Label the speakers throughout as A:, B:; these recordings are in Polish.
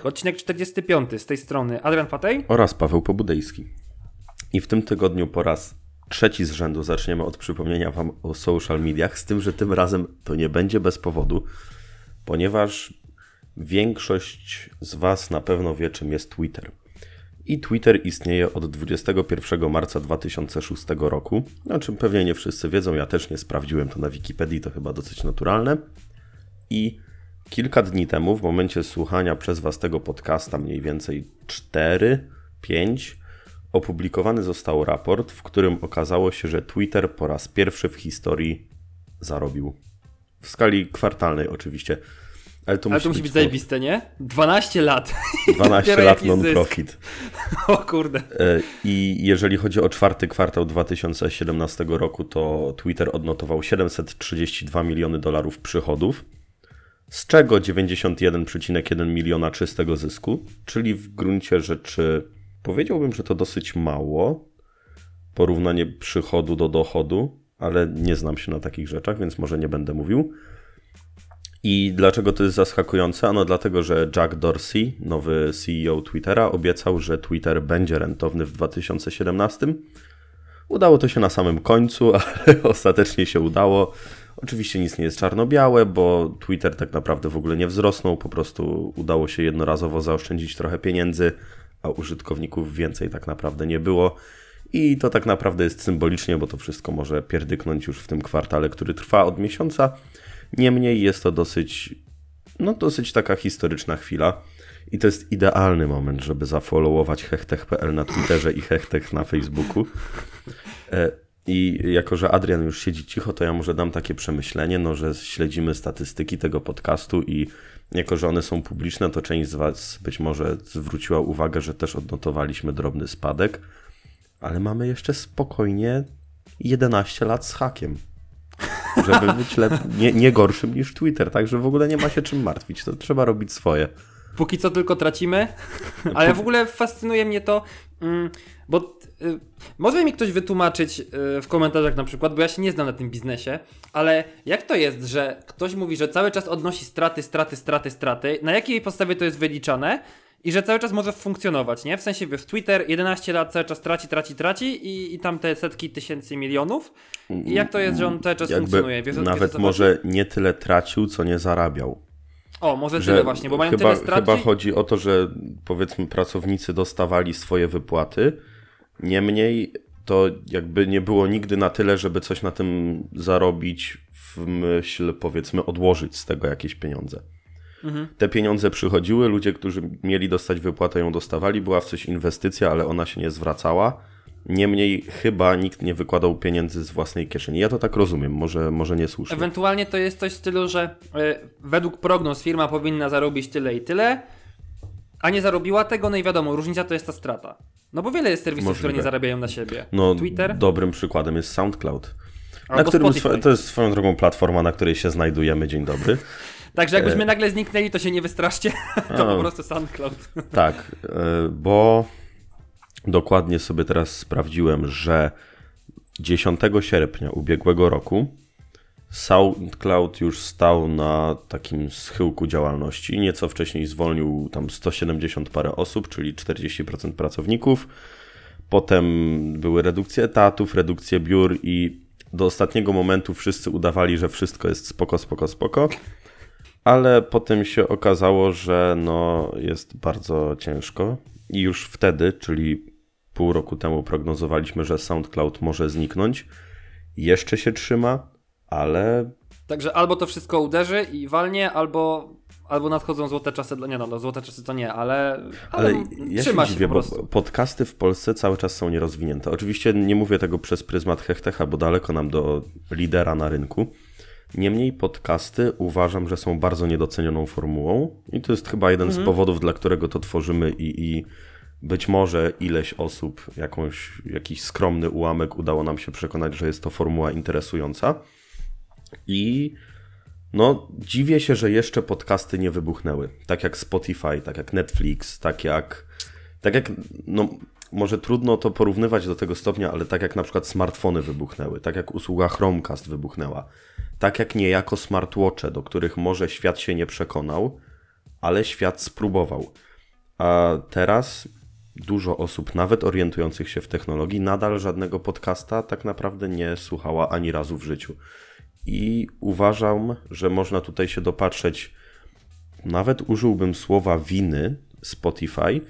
A: Hechtech, odcinek 45 z tej strony Adrian Patej
B: oraz Paweł Pobudejski. I w tym tygodniu po raz trzeci z rzędu zaczniemy od przypomnienia Wam o social mediach, z tym, że tym razem to nie będzie bez powodu, ponieważ większość z Was na pewno wie, czym jest Twitter. I Twitter istnieje od 21 marca 2006 roku. O czym pewnie nie wszyscy wiedzą, ja też nie sprawdziłem to na Wikipedii, to chyba dosyć naturalne. I kilka dni temu, w momencie słuchania przez Was tego podcasta, mniej więcej 4-5, opublikowany został raport, w którym okazało się, że Twitter po raz pierwszy w historii zarobił. W skali kwartalnej oczywiście.
A: Ale to, Ale musi, to musi być, być zajebiste, nie? 12 lat.
B: 12 lat non-profit.
A: O kurde.
B: E, I jeżeli chodzi o czwarty kwartał 2017 roku, to Twitter odnotował 732 miliony dolarów przychodów, z czego 91,1 miliona czystego zysku, czyli w gruncie rzeczy powiedziałbym, że to dosyć mało porównanie przychodu do dochodu, ale nie znam się na takich rzeczach, więc może nie będę mówił. I dlaczego to jest zaskakujące? Ano dlatego, że Jack Dorsey, nowy CEO Twittera, obiecał, że Twitter będzie rentowny w 2017. Udało to się na samym końcu, ale ostatecznie się udało. Oczywiście nic nie jest czarno-białe, bo Twitter tak naprawdę w ogóle nie wzrosnął, po prostu udało się jednorazowo zaoszczędzić trochę pieniędzy, a użytkowników więcej tak naprawdę nie było. I to tak naprawdę jest symbolicznie, bo to wszystko może pierdyknąć już w tym kwartale, który trwa od miesiąca. Niemniej jest to dosyć, no dosyć taka historyczna chwila. I to jest idealny moment, żeby zafollowować hechtech.pl na Twitterze i hechtech na Facebooku. I jako, że Adrian już siedzi cicho, to ja może dam takie przemyślenie, no, że śledzimy statystyki tego podcastu i jako, że one są publiczne, to część z Was być może zwróciła uwagę, że też odnotowaliśmy drobny spadek, ale mamy jeszcze spokojnie 11 lat z hakiem żeby być lep- nie, nie gorszym niż Twitter, także w ogóle nie ma się czym martwić, to trzeba robić swoje.
A: Póki co tylko tracimy, ale w ogóle fascynuje mnie to, mm, bo y, może mi ktoś wytłumaczyć y, w komentarzach na przykład, bo ja się nie znam na tym biznesie, ale jak to jest, że ktoś mówi, że cały czas odnosi straty, straty, straty, straty, na jakiej podstawie to jest wyliczane i że cały czas może funkcjonować, nie? W sensie, wiesz, Twitter 11 lat cały czas traci, traci, traci i, i tam te setki tysięcy milionów. I jak to jest, że on cały czas Jakby funkcjonuje?
B: Wiesz, nawet może nie tyle tracił, co nie zarabiał.
A: O, może że tyle właśnie, bo mają
B: chyba,
A: tyle strat.
B: Chyba chodzi o to, że powiedzmy pracownicy dostawali swoje wypłaty, niemniej to jakby nie było nigdy na tyle, żeby coś na tym zarobić w myśl powiedzmy odłożyć z tego jakieś pieniądze. Mhm. Te pieniądze przychodziły, ludzie, którzy mieli dostać wypłatę, ją dostawali, była w coś inwestycja, ale ona się nie zwracała. Niemniej chyba nikt nie wykładał pieniędzy z własnej kieszeni. Ja to tak rozumiem, może, może nie słusznie.
A: Ewentualnie to jest coś w stylu, że y, według prognoz firma powinna zarobić tyle i tyle, a nie zarobiła tego, no i wiadomo, różnica to jest ta strata. No bo wiele jest serwisów, Możliwe. które nie zarabiają na siebie.
B: No, Twitter? Dobrym przykładem jest SoundCloud. Na którym to jest swoją drogą platforma, na której się znajdujemy. Dzień dobry.
A: Także jakbyśmy e, nagle zniknęli, to się nie wystraszcie. To po prostu SoundCloud.
B: Tak, e, bo dokładnie sobie teraz sprawdziłem, że 10 sierpnia ubiegłego roku SoundCloud już stał na takim schyłku działalności. Nieco wcześniej zwolnił tam 170 parę osób, czyli 40% pracowników. Potem były redukcje etatów, redukcje biur i do ostatniego momentu wszyscy udawali, że wszystko jest spoko, spoko, spoko ale potem się okazało, że no, jest bardzo ciężko i już wtedy, czyli pół roku temu prognozowaliśmy, że SoundCloud może zniknąć. Jeszcze się trzyma, ale...
A: Także albo to wszystko uderzy i walnie, albo, albo nadchodzą złote czasy. Nie no, no złote czasy to nie, ale, ale, ale ja się, dziwię, po prostu.
B: podcasty w Polsce cały czas są nierozwinięte. Oczywiście nie mówię tego przez pryzmat Hechtecha, bo daleko nam do lidera na rynku. Niemniej podcasty uważam, że są bardzo niedocenioną formułą i to jest chyba jeden mhm. z powodów, dla którego to tworzymy i, i być może ileś osób, jakąś, jakiś skromny ułamek udało nam się przekonać, że jest to formuła interesująca. I no, dziwię się, że jeszcze podcasty nie wybuchnęły. Tak jak Spotify, tak jak Netflix, tak jak. Tak jak. No, może trudno to porównywać do tego stopnia, ale tak jak na przykład smartfony wybuchnęły, tak jak usługa Chromecast wybuchnęła, tak jak niejako smartwatche, do których może świat się nie przekonał, ale świat spróbował. A teraz dużo osób, nawet orientujących się w technologii, nadal żadnego podcasta tak naprawdę nie słuchała ani razu w życiu. I uważam, że można tutaj się dopatrzeć, nawet użyłbym słowa winy Spotify,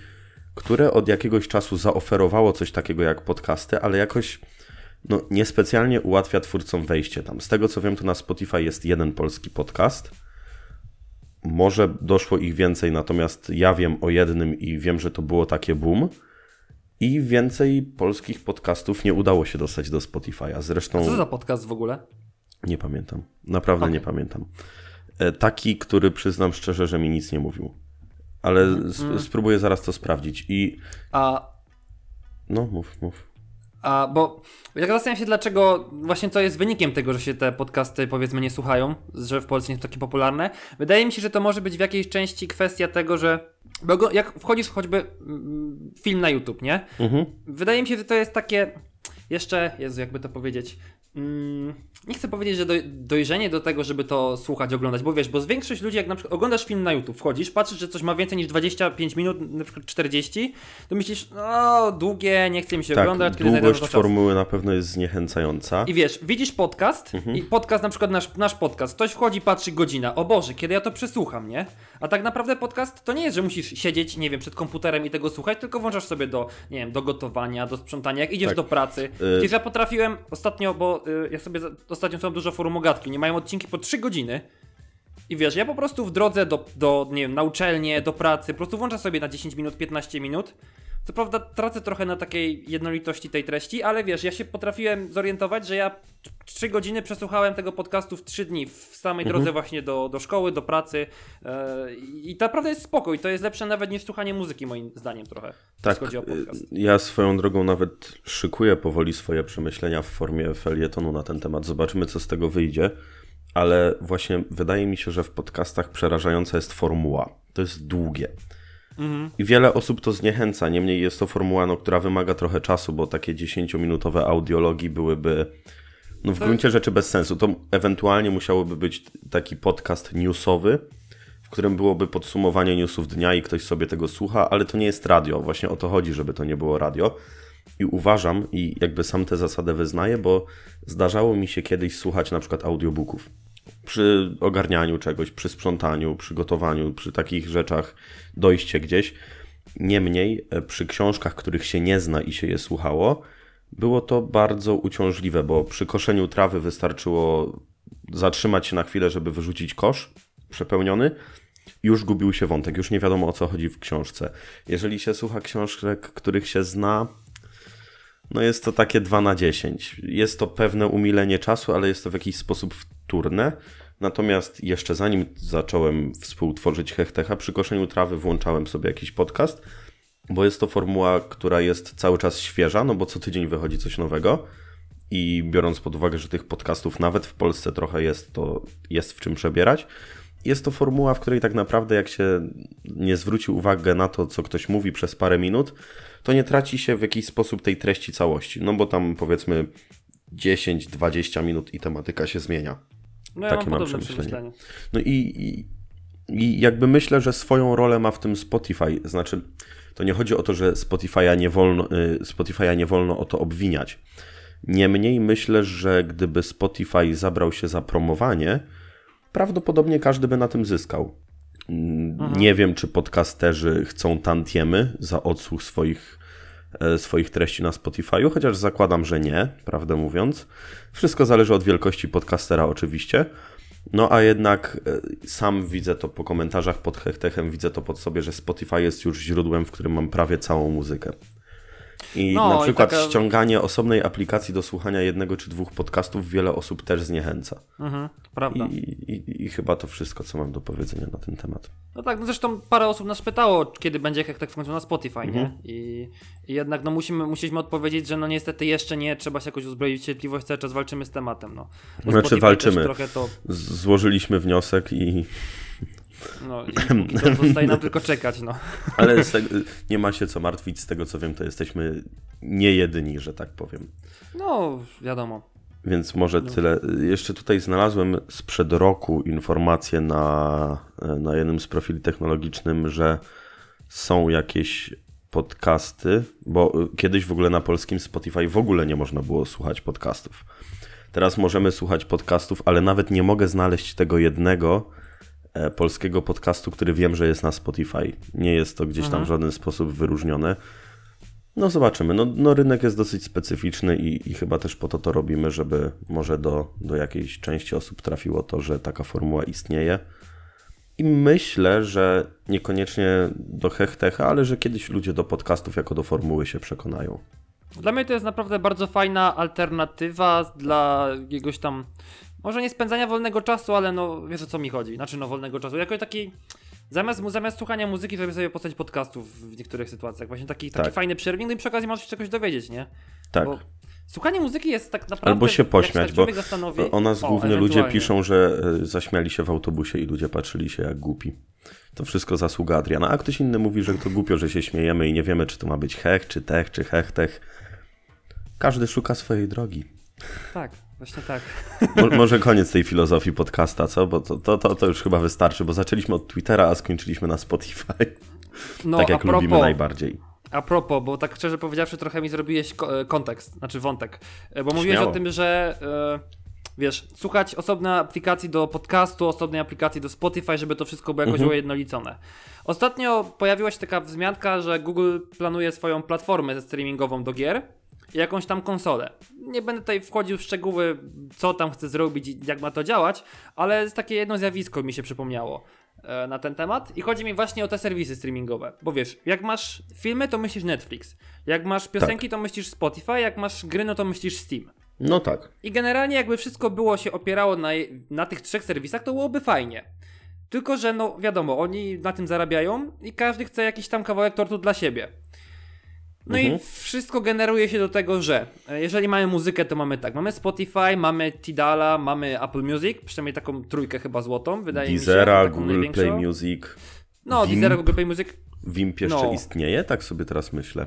B: które od jakiegoś czasu zaoferowało coś takiego jak podcasty, ale jakoś no, niespecjalnie ułatwia twórcom wejście tam. Z tego co wiem, to na Spotify jest jeden polski podcast. Może doszło ich więcej, natomiast ja wiem o jednym i wiem, że to było takie boom. I więcej polskich podcastów nie udało się dostać do Spotify'a. Zresztą.
A: Co to za podcast w ogóle?
B: Nie pamiętam. Naprawdę okay. nie pamiętam. E, taki, który przyznam szczerze, że mi nic nie mówił. Ale mm. spróbuję zaraz to sprawdzić. I.
A: A.
B: No, mów, mów.
A: A, bo jak zastanawiam się, dlaczego właśnie co jest wynikiem tego, że się te podcasty powiedzmy nie słuchają, że w Polsce nie są takie popularne. Wydaje mi się, że to może być w jakiejś części kwestia tego, że bo jak wchodzisz choćby mm, film na YouTube, nie? Mhm. Wydaje mi się, że to jest takie jeszcze, Jezu, jakby to powiedzieć, Mm, nie chcę powiedzieć, że dojrzenie do tego, żeby to słuchać, oglądać, bo wiesz, bo z większość ludzi, jak na przykład oglądasz film na YouTube, wchodzisz, patrzysz, że coś ma więcej niż 25 minut, na przykład 40, to myślisz, no długie, nie chcę mi się
B: tak,
A: oglądać.
B: Kiedy długość formuły na pewno jest zniechęcająca.
A: I wiesz, widzisz podcast mhm. i podcast, na przykład nasz, nasz podcast, ktoś wchodzi, patrzy godzina, o Boże, kiedy ja to przesłucham, nie? A tak naprawdę podcast to nie jest, że musisz siedzieć, nie wiem, przed komputerem i tego słuchać, tylko włączasz sobie do, nie wiem, do gotowania, do sprzątania, jak idziesz tak. do pracy. Y ja potrafiłem ostatnio, bo Y, ja sobie ostatnio słucham dużo forum ogatki, nie mają odcinki po 3 godziny. I wiesz, ja po prostu w drodze do, do, nie wiem, na uczelnię, do pracy, po prostu włączam sobie na 10 minut, 15 minut. Co prawda tracę trochę na takiej jednolitości tej treści, ale wiesz, ja się potrafiłem zorientować, że ja 3 godziny przesłuchałem tego podcastu w 3 dni, w samej mhm. drodze właśnie do, do szkoły, do pracy. Yy, I naprawdę jest spokój. To jest lepsze nawet niż słuchanie muzyki, moim zdaniem trochę.
B: Tak, chodzi o podcast. ja swoją drogą nawet szykuję powoli swoje przemyślenia w formie felietonu na ten temat. Zobaczymy, co z tego wyjdzie. Ale właśnie wydaje mi się, że w podcastach przerażająca jest formuła. To jest długie. Mhm. I wiele osób to zniechęca. Niemniej jest to formuła, no, która wymaga trochę czasu, bo takie 10-minutowe audiologii byłyby no, w gruncie rzeczy bez sensu. To ewentualnie musiałoby być taki podcast newsowy, w którym byłoby podsumowanie newsów dnia i ktoś sobie tego słucha, ale to nie jest radio. Właśnie o to chodzi, żeby to nie było radio. I uważam, i jakby sam tę zasadę wyznaję, bo zdarzało mi się kiedyś słuchać na przykład audiobooków przy ogarnianiu czegoś, przy sprzątaniu, przy gotowaniu, przy takich rzeczach, dojście gdzieś. Niemniej e, przy książkach, których się nie zna i się je słuchało, było to bardzo uciążliwe, bo przy koszeniu trawy wystarczyło zatrzymać się na chwilę, żeby wyrzucić kosz przepełniony. Już gubił się wątek, już nie wiadomo o co chodzi w książce. Jeżeli się słucha książek, których się zna, no jest to takie 2 na 10. Jest to pewne umilenie czasu, ale jest to w jakiś sposób Natomiast jeszcze zanim zacząłem współtworzyć Hechtecha, przy koszeniu trawy włączałem sobie jakiś podcast, bo jest to formuła, która jest cały czas świeża, no bo co tydzień wychodzi coś nowego. I biorąc pod uwagę, że tych podcastów nawet w Polsce trochę jest, to jest w czym przebierać. Jest to formuła, w której tak naprawdę, jak się nie zwróci uwagę na to, co ktoś mówi przez parę minut, to nie traci się w jakiś sposób tej treści całości. No bo tam powiedzmy 10-20 minut i tematyka się zmienia.
A: No ja Takie mam, mam przemyślenie.
B: No i, i, i jakby myślę, że swoją rolę ma w tym Spotify. Znaczy, to nie chodzi o to, że Spotify'a nie wolno, y, Spotify'a nie wolno o to obwiniać. Niemniej myślę, że gdyby Spotify zabrał się za promowanie, prawdopodobnie każdy by na tym zyskał. Mhm. Nie wiem, czy podcasterzy chcą tantiemy za odsłuch swoich, swoich treści na Spotify'u, chociaż zakładam, że nie, prawdę mówiąc. Wszystko zależy od wielkości podcastera, oczywiście. No a jednak e, sam widzę to po komentarzach pod Hechtechem, widzę to pod sobie, że Spotify jest już źródłem, w którym mam prawie całą muzykę. I no, na przykład i taka... ściąganie osobnej aplikacji do słuchania jednego czy dwóch podcastów wiele osób też zniechęca.
A: Mhm, prawda.
B: I, i, I, chyba to wszystko, co mam do powiedzenia na ten temat.
A: No tak, no zresztą parę osób nas pytało, kiedy będzie tak w końcu na Spotify, mhm. nie? I, I, jednak no musimy, musieliśmy odpowiedzieć, że no niestety jeszcze nie, trzeba się jakoś uzbroić w cierpliwość, cały czas walczymy z tematem, no.
B: Bo znaczy Spotify walczymy. To... Złożyliśmy wniosek i
A: no i to zostaje nam tylko czekać, no.
B: Ale nie ma się co martwić, z tego co wiem, to jesteśmy nie jedyni, że tak powiem.
A: No, wiadomo.
B: Więc może tyle. Jeszcze tutaj znalazłem sprzed roku informację na, na jednym z profili technologicznym, że są jakieś podcasty, bo kiedyś w ogóle na polskim Spotify w ogóle nie można było słuchać podcastów. Teraz możemy słuchać podcastów, ale nawet nie mogę znaleźć tego jednego polskiego podcastu, który wiem, że jest na Spotify. Nie jest to gdzieś tam w żaden sposób wyróżnione. No zobaczymy. No, no rynek jest dosyć specyficzny i, i chyba też po to to robimy, żeby może do, do jakiejś części osób trafiło to, że taka formuła istnieje. I myślę, że niekoniecznie do hechtecha, ale że kiedyś ludzie do podcastów jako do formuły się przekonają.
A: Dla mnie to jest naprawdę bardzo fajna alternatywa dla jakiegoś tam, może nie spędzania wolnego czasu, ale no wiesz o co mi chodzi, znaczy no wolnego czasu, jako taki, zamiast, zamiast słuchania muzyki sobie sobie postać podcastów w niektórych sytuacjach, właśnie taki, taki
B: Tak.
A: fajny przerwnik, no i przy okazji możesz się czegoś dowiedzieć, nie?
B: Tak.
A: Bo słuchanie muzyki jest tak naprawdę...
B: Albo się pośmiać,
A: tak
B: bo o nas głównie ludzie piszą, że e, zaśmiali się w autobusie i ludzie patrzyli się jak głupi. To wszystko zasługa Adriana. A ktoś inny mówi, że to głupio, że się śmiejemy i nie wiemy, czy to ma być hech, czy tech, czy hechtech. Każdy szuka swojej drogi.
A: Tak, właśnie tak.
B: Mo- może koniec tej filozofii podcasta, co? Bo to, to, to, to już chyba wystarczy, bo zaczęliśmy od Twittera, a skończyliśmy na Spotify.
A: No,
B: tak jak
A: a propos,
B: lubimy najbardziej.
A: A propos, bo tak szczerze powiedziawszy, trochę mi zrobiłeś e, kontekst, znaczy wątek. E, Bo mówiłeś
B: Śmiało.
A: o tym, że e, wiesz, słuchać osobnej aplikacji do podcastu, osobnej aplikacji do Spotify, żeby to wszystko było jakoś
B: Mhm.
A: ujednolicone. Ostatnio pojawiła się taka wzmianka, że Google planuje swoją platformę streamingową do gier jakąś tam konsolę. Nie będę tutaj wchodził w szczegóły, co tam chce zrobić i jak ma to działać, ale takie jedno zjawisko mi się przypomniało e, na ten temat i chodzi mi właśnie o te serwisy streamingowe, bo wiesz, jak masz filmy, to myślisz Netflix, jak masz piosenki, to myślisz Spotify, jak masz gry, no to myślisz Steam.
B: No tak.
A: I generalnie jakby wszystko było się opierało na, na tych trzech serwisach, to byłoby fajnie. Tylko, że no wiadomo, oni na tym zarabiają i każdy chce jakiś tam kawałek tortu dla siebie. No
B: Mhm.
A: i wszystko generuje się do tego, że e, jeżeli mamy muzykę, to mamy tak, mamy Spotify, mamy Tidala, mamy Apple Music, przynajmniej taką trójkę chyba złotą, wydaje mi się.
B: Deezera, Google
A: największą.
B: Play Music.
A: No,
B: Wimp.
A: Deezera, Google Play Music.
B: Wimp jeszcze
A: No.
B: istnieje? Tak sobie teraz myślę.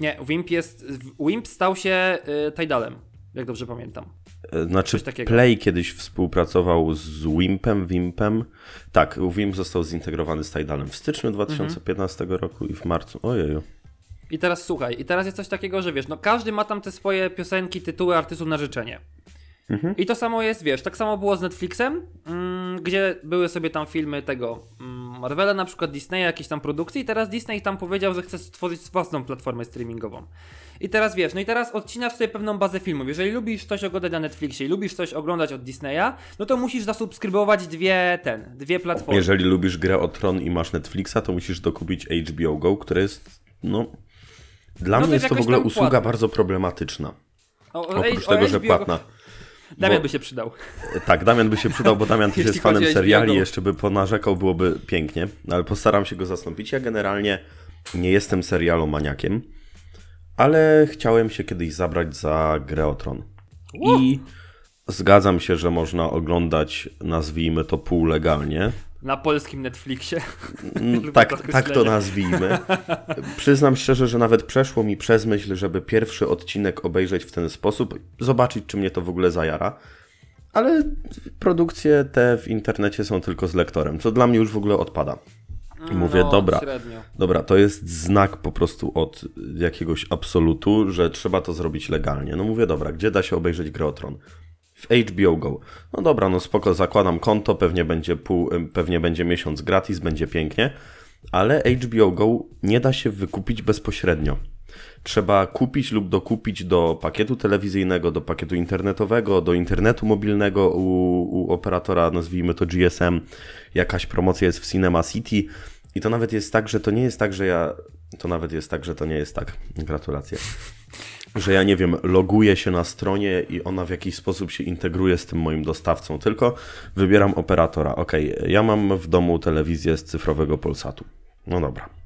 A: Nie, Wimp jest, Wimp stał się y, Tidalem, jak dobrze pamiętam.
B: E, Znaczy. Play kiedyś współpracował z Wimpem, Wimpem. Tak, Wimp został zintegrowany z Tidalem w styczniu 2015 roku i w marcu. Ojeju.
A: I teraz słuchaj, i teraz jest coś takiego, że wiesz, no każdy ma tam te swoje piosenki, tytuły artystów na życzenie. I to samo jest, wiesz, tak samo było z Netflixem, mm, gdzie były sobie tam filmy tego mm, Marvela, na przykład Disneya, jakieś tam produkcji i teraz Disney tam powiedział, że chce stworzyć własną platformę streamingową. I teraz wiesz, no i teraz odcinasz sobie pewną bazę filmów. Jeżeli lubisz coś oglądać na Netflixie i lubisz coś oglądać od Disneya, no to musisz zasubskrybować dwie, ten, dwie platformy.
B: Jeżeli lubisz grę o Tron i masz Netflixa, to musisz dokupić HBO Go, które jest, no... Dla
A: No
B: mnie
A: jest
B: to w ogóle usługa bardzo problematyczna.
A: O, o,
B: Oprócz
A: o
B: tego, że płatna.
A: Damian
B: Bo-
A: by się przydał.
B: Tak, Damian by się przydał, bo Damian też jest fanem seriali, jeszcze by ponarzekał, byłoby pięknie, no ale postaram się go zastąpić. Ja generalnie nie jestem serialomaniakiem, ale chciałem się kiedyś zabrać za grę o Tron. I zgadzam się, że można oglądać, nazwijmy to półlegalnie.
A: Na polskim Netflixie.
B: Mm, tak,
A: to
B: tak to nazwijmy. Przyznam szczerze, że nawet przeszło mi przez myśl, żeby pierwszy odcinek obejrzeć w ten sposób, zobaczyć, czy mnie to w ogóle zajara. Ale produkcje te w internecie są tylko z lektorem, co dla mnie już w ogóle odpada. I mówię,
A: no,
B: dobra,
A: Średnio.
B: dobra, to jest znak po prostu od jakiegoś absolutu, że trzeba to zrobić legalnie. No mówię, dobra, gdzie da się obejrzeć grę o Tron? W HBO Go. No dobra, no spoko, zakładam konto, pewnie będzie pół, pewnie będzie miesiąc gratis, będzie pięknie, ale HBO Go nie da się wykupić bezpośrednio. Trzeba kupić lub dokupić do pakietu telewizyjnego, do pakietu internetowego, do internetu mobilnego u, u operatora, nazwijmy to GSM. Jakaś promocja jest w Cinema City. I to nawet jest tak, że to nie jest tak, że ja. To nawet jest tak, że to nie jest tak. Gratulacje. Że ja nie wiem, loguję się na stronie i ona w jakiś sposób się integruje z tym moim dostawcą, tylko wybieram operatora. Ok, ja mam w domu telewizję z cyfrowego Polsatu. No dobra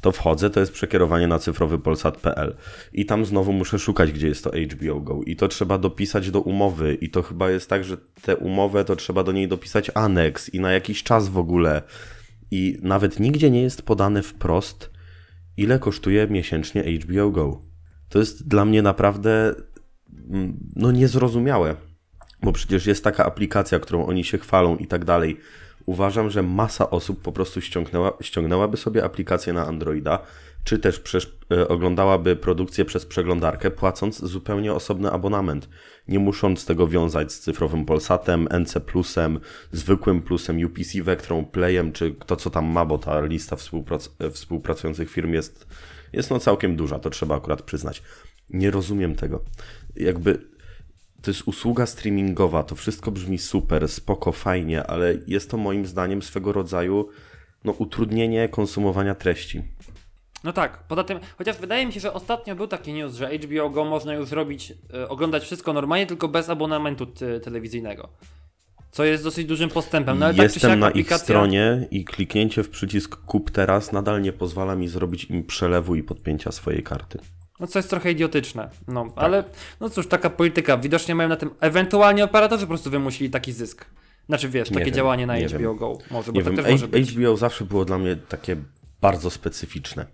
B: to wchodzę, to jest przekierowanie na cyfrowypolsat.pl i tam znowu muszę szukać, gdzie jest to HBO Go i to trzeba dopisać do umowy i to chyba jest tak, że tę umowę to trzeba do niej dopisać aneks i na jakiś czas w ogóle i nawet nigdzie nie jest podane wprost, ile kosztuje miesięcznie HBO Go. To jest dla mnie naprawdę mm, no niezrozumiałe, bo przecież jest taka aplikacja, którą oni się chwalą i tak dalej. Uważam, że masa osób po prostu ściągnęła, ściągnęłaby sobie aplikację na Androida, czy też przez, e, oglądałaby produkcję przez przeglądarkę, płacąc zupełnie osobny abonament, nie musząc tego wiązać z cyfrowym Polsatem, NC zwykłym Plusem, UPC Vectrą, Playem, czy kto co tam ma, bo ta lista współprac e, współpracujących firm jest, jest no całkiem duża, to trzeba akurat przyznać. Nie rozumiem tego. Jakby to jest usługa streamingowa, to wszystko brzmi super, spoko, fajnie, ale jest to moim zdaniem swego rodzaju no, utrudnienie konsumowania treści.
A: No tak, poza tym, chociaż wydaje mi się, że ostatnio był taki news, że HBO Go można już robić, e, oglądać wszystko normalnie, tylko bez abonamentu te, telewizyjnego. Co jest dosyć dużym postępem. No, ale tak
B: Jestem
A: siak
B: na
A: aplikacja...
B: ich stronie i kliknięcie w przycisk kup teraz nadal nie pozwala mi zrobić im przelewu i podpięcia swojej karty.
A: No co jest trochę idiotyczne. No,
B: Tak.
A: ale no cóż, taka polityka. Widocznie mają na tym, ewentualnie operatorzy po prostu wymusili taki zysk. Znaczy wiesz,
B: Nie
A: takie
B: wiem,
A: działanie na HBO
B: wiem.
A: Go może, bo
B: Nie
A: tak
B: wiem,
A: też może być.
B: HBO zawsze było dla mnie takie bardzo specyficzne.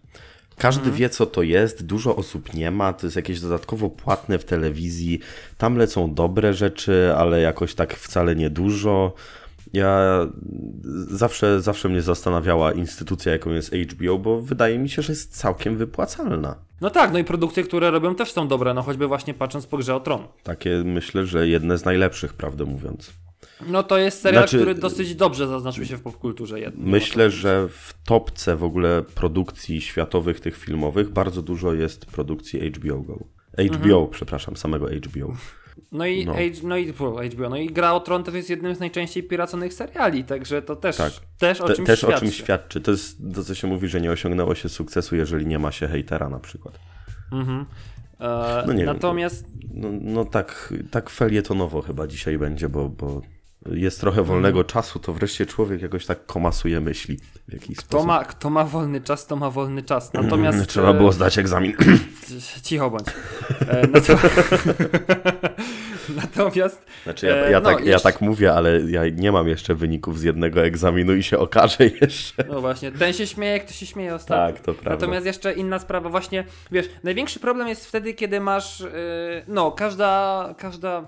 B: Każdy
A: Mhm.
B: wie, co to jest, dużo osób nie ma, to jest jakieś dodatkowo płatne w telewizji. Tam lecą dobre rzeczy, ale jakoś tak wcale nie dużo. Ja zawsze, zawsze mnie zastanawiała instytucja, jaką jest HBO, bo wydaje mi się, że jest całkiem wypłacalna.
A: No tak, no i produkcje, które robią też są dobre, no choćby właśnie patrząc po grze o tron.
B: Takie myślę, że jedne z najlepszych, prawdę mówiąc.
A: No to jest serial,
B: Znaczy-
A: który dosyć dobrze zaznaczył się w popkulturze jednak.
B: Myślę, że w topce w ogóle produkcji światowych tych filmowych bardzo dużo jest produkcji HBO Go. HBO, przepraszam, samego HBO.
A: No i,
B: No.
A: H, no i HBO, no i gra o tron też jest jednym z najczęściej piraconych seriali, także to też,
B: Tak.
A: też o
B: Te,
A: czymś
B: też
A: świadczy.
B: o czym świadczy. To jest to, co się mówi, że nie osiągnęło się sukcesu, jeżeli nie ma się hejtera na przykład.
A: Mhm. E,
B: No nie wiem.
A: natomiast
B: No, no tak, tak felietonowo chyba dzisiaj będzie, bo, bo jest trochę wolnego
A: Mhm.
B: czasu, to wreszcie człowiek jakoś tak komasuje myśli w jakiś
A: kto
B: sposób.
A: ma, kto ma wolny czas, to ma wolny czas. Natomiast
B: Trzeba
A: e,
B: było zdać egzamin.
A: Cicho bądź. E, nato... Natomiast.
B: Znaczy ja,
A: e,
B: ja,
A: no,
B: tak, ja
A: jeszcze-
B: tak mówię, ale ja nie mam jeszcze wyników z jednego egzaminu i się okaże jeszcze.
A: No właśnie, ten się śmieje, kto się śmieje ostatnio.
B: Tak, to prawda.
A: Natomiast jeszcze inna sprawa, właśnie, wiesz, największy problem jest wtedy, kiedy masz. No, każda. każda.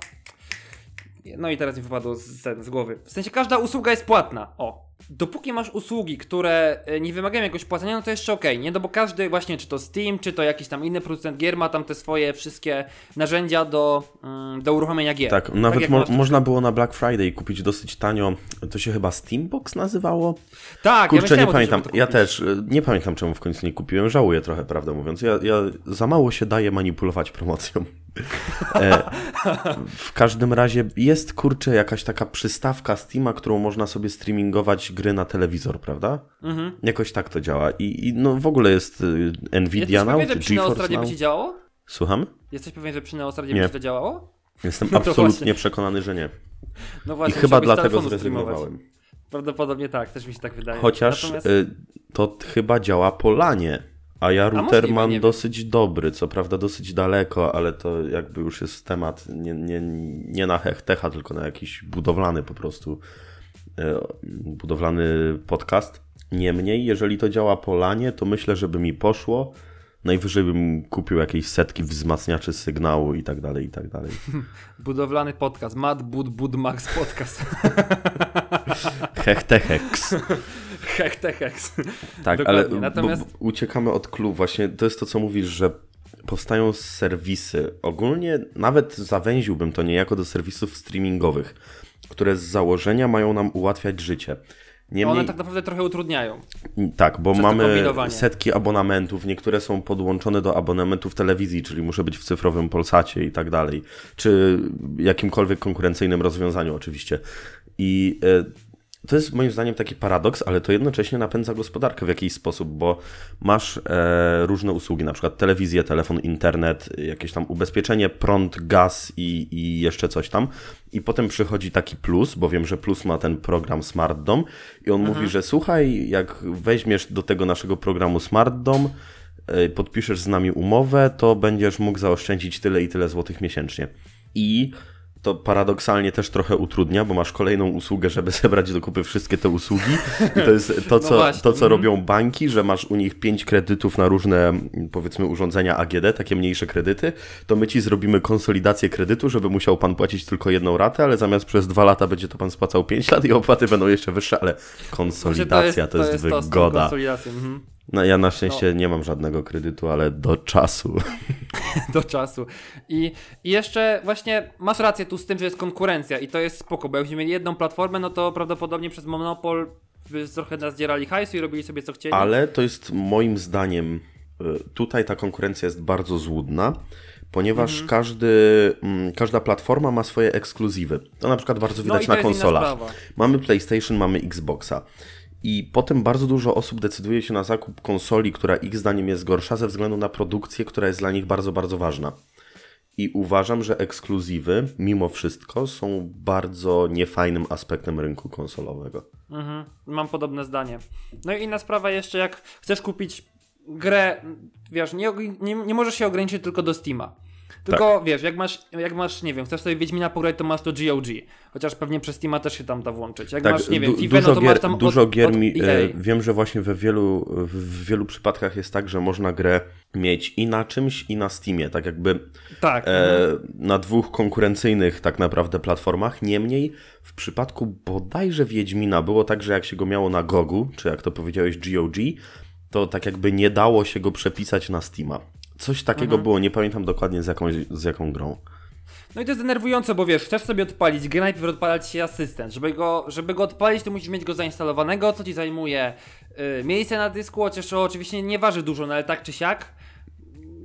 A: No i teraz mi wypadło z, z, głowy. W sensie każda usługa jest płatna. O. Dopóki masz usługi, które y, nie wymagają jakoś płacenia, no to jeszcze okej, nie? No bo każdy właśnie, czy to Steam, czy to jakiś tam inny producent gier ma tam te swoje wszystkie narzędzia do, mm, do uruchomienia gier.
B: Tak, nawet
A: jak
B: mo- można było na Black Friday kupić dosyć tanio, to się chyba Steambox nazywało?
A: Tak,
B: Kurczę,
A: ja
B: nie pamiętam, ja też, y, nie pamiętam czemu w końcu nie kupiłem, żałuję trochę, prawdę mówiąc. Ja, ja za mało się daję manipulować promocją. E, w każdym razie jest, kurczę, jakaś taka przystawka Steama, którą można sobie streamingować gry na telewizor, prawda?
A: Mhm.
B: Jakoś tak to działa. I, i no w ogóle jest y, Nvidia
A: Jesteś
B: Now,
A: pewien,
B: czy
A: przy
B: GeForce Now.
A: ci działało?
B: Słucham?
A: Jesteś pewien, że przy Neostradzie
B: Nie.
A: by ci to działało?
B: Jestem
A: No
B: absolutnie przekonany, że nie.
A: No
B: I
A: właśnie,
B: chyba
A: musiałbyś z
B: dlatego zrezygnowałem.
A: Prawdopodobnie tak, też mi się tak wydaje.
B: Chociaż
A: Natomiast...
B: y, to chyba działa po lanie. A ja router
A: możliwe,
B: mam
A: nie wiem.
B: dosyć dobry, co prawda dosyć daleko, ale to jakby już jest temat nie, nie, nie na hechtecha, tylko na jakiś budowlany po prostu budowlany podcast. Niemniej, jeżeli to działa po lanie, to myślę, żeby mi poszło. Najwyżej bym kupił jakieś setki wzmacniaczy sygnału i tak dalej, i tak dalej.
A: Budowlany podcast. Mad Bud Bud Max podcast.
B: Hechtechex.
A: Hech, techex.
B: Tak,
A: Dokładnie,
B: ale
A: natomiast-
B: uciekamy od clue. Właśnie to jest to, co mówisz, że powstają serwisy. Ogólnie nawet zawęziłbym to niejako do serwisów streamingowych, które z założenia mają nam ułatwiać życie. Niemniej,
A: One tak naprawdę trochę utrudniają.
B: tak, bo mamy setki abonamentów, niektóre są podłączone do abonamentów telewizji, czyli muszę być w cyfrowym Polsacie i tak dalej, czy jakimkolwiek konkurencyjnym rozwiązaniu oczywiście. I e, to jest moim zdaniem taki paradoks, ale to jednocześnie napędza gospodarkę w jakiś sposób, bo masz e, różne usługi, na przykład telewizję, telefon, internet, jakieś tam ubezpieczenie, prąd, gaz i, i jeszcze coś tam. I potem przychodzi taki plus, bo wiem, że plus ma ten program Smart Dom i on mówi, że słuchaj, jak weźmiesz do tego naszego programu Smart Dom, e, podpiszesz z nami umowę, to będziesz mógł zaoszczędzić tyle i tyle złotych miesięcznie. I to paradoksalnie też trochę utrudnia, bo masz kolejną usługę, żeby zebrać do kupy wszystkie te usługi. I to jest to,
A: No
B: co,
A: właśnie,
B: to, co
A: mhm.
B: robią banki, że masz u nich 5 kredytów na różne, powiedzmy, urządzenia AGD, takie mniejsze kredyty, to my ci zrobimy konsolidację kredytu, żeby musiał pan płacić tylko jedną ratę, ale zamiast przez dwa lata będzie to pan spłacał 5 lat i opłaty będą jeszcze wyższe, ale konsolidacja to jest,
A: to z tą
B: wygoda.
A: konsolidacją, mhm.
B: No ja na szczęście nie mam żadnego kredytu, ale do czasu.
A: do czasu. I, I jeszcze właśnie masz rację tu z tym, że jest konkurencja i to jest spoko, bo jakbyśmy mieli jedną platformę, no to prawdopodobnie przez monopol by trochę nazdzierali hajsu i robili sobie co chcieli.
B: Ale to jest moim zdaniem, y, tutaj ta konkurencja jest bardzo złudna, ponieważ
A: Mhm.
B: każdy, mm, każda platforma ma swoje ekskluzywy. To na przykład bardzo
A: No
B: widać
A: to
B: na konsolach. Mamy PlayStation, mamy Xboxa. I potem bardzo dużo osób decyduje się na zakup konsoli, która ich zdaniem jest gorsza ze względu na produkcję, która jest dla nich bardzo, bardzo ważna. I uważam, że ekskluzywy, mimo wszystko, są bardzo niefajnym aspektem rynku konsolowego.
A: Mhm, mam podobne zdanie. No i inna sprawa jeszcze, jak chcesz kupić grę, wiesz, nie, nie, nie możesz się ograniczyć tylko do Steama. Tylko
B: Tak.
A: wiesz, jak masz, jak masz, nie wiem, chcesz sobie Wiedźmina pograć, to masz to GOG. Chociaż pewnie przez Steama też się tam da włączyć. Jak masz, nie wiem,
B: Tak,
A: FIFA,
B: dużo
A: no to
B: gier,
A: masz tam od,
B: dużo gier
A: od
B: mi,
A: EA.
B: e, wiem, że właśnie we wielu, w wielu przypadkach jest tak, że można grę mieć i na czymś, i na Steamie, tak jakby
A: Tak.
B: e, na dwóch konkurencyjnych tak naprawdę platformach. Niemniej w przypadku bodajże Wiedźmina było tak, że jak się go miało na Gogu, czy jak to powiedziałeś GOG, to tak jakby nie dało się go przepisać na Steama. Coś takiego
A: Mhm.
B: było, nie pamiętam dokładnie z, jakąś, z jaką grą.
A: No i to jest denerwujące, bo wiesz, chcesz sobie odpalić grę, najpierw odpalać się asystent. Żeby go, żeby go odpalić, to musisz mieć go zainstalowanego, co ci zajmuje y, miejsce na dysku, chociaż oczywiście nie waży dużo, no ale tak czy siak.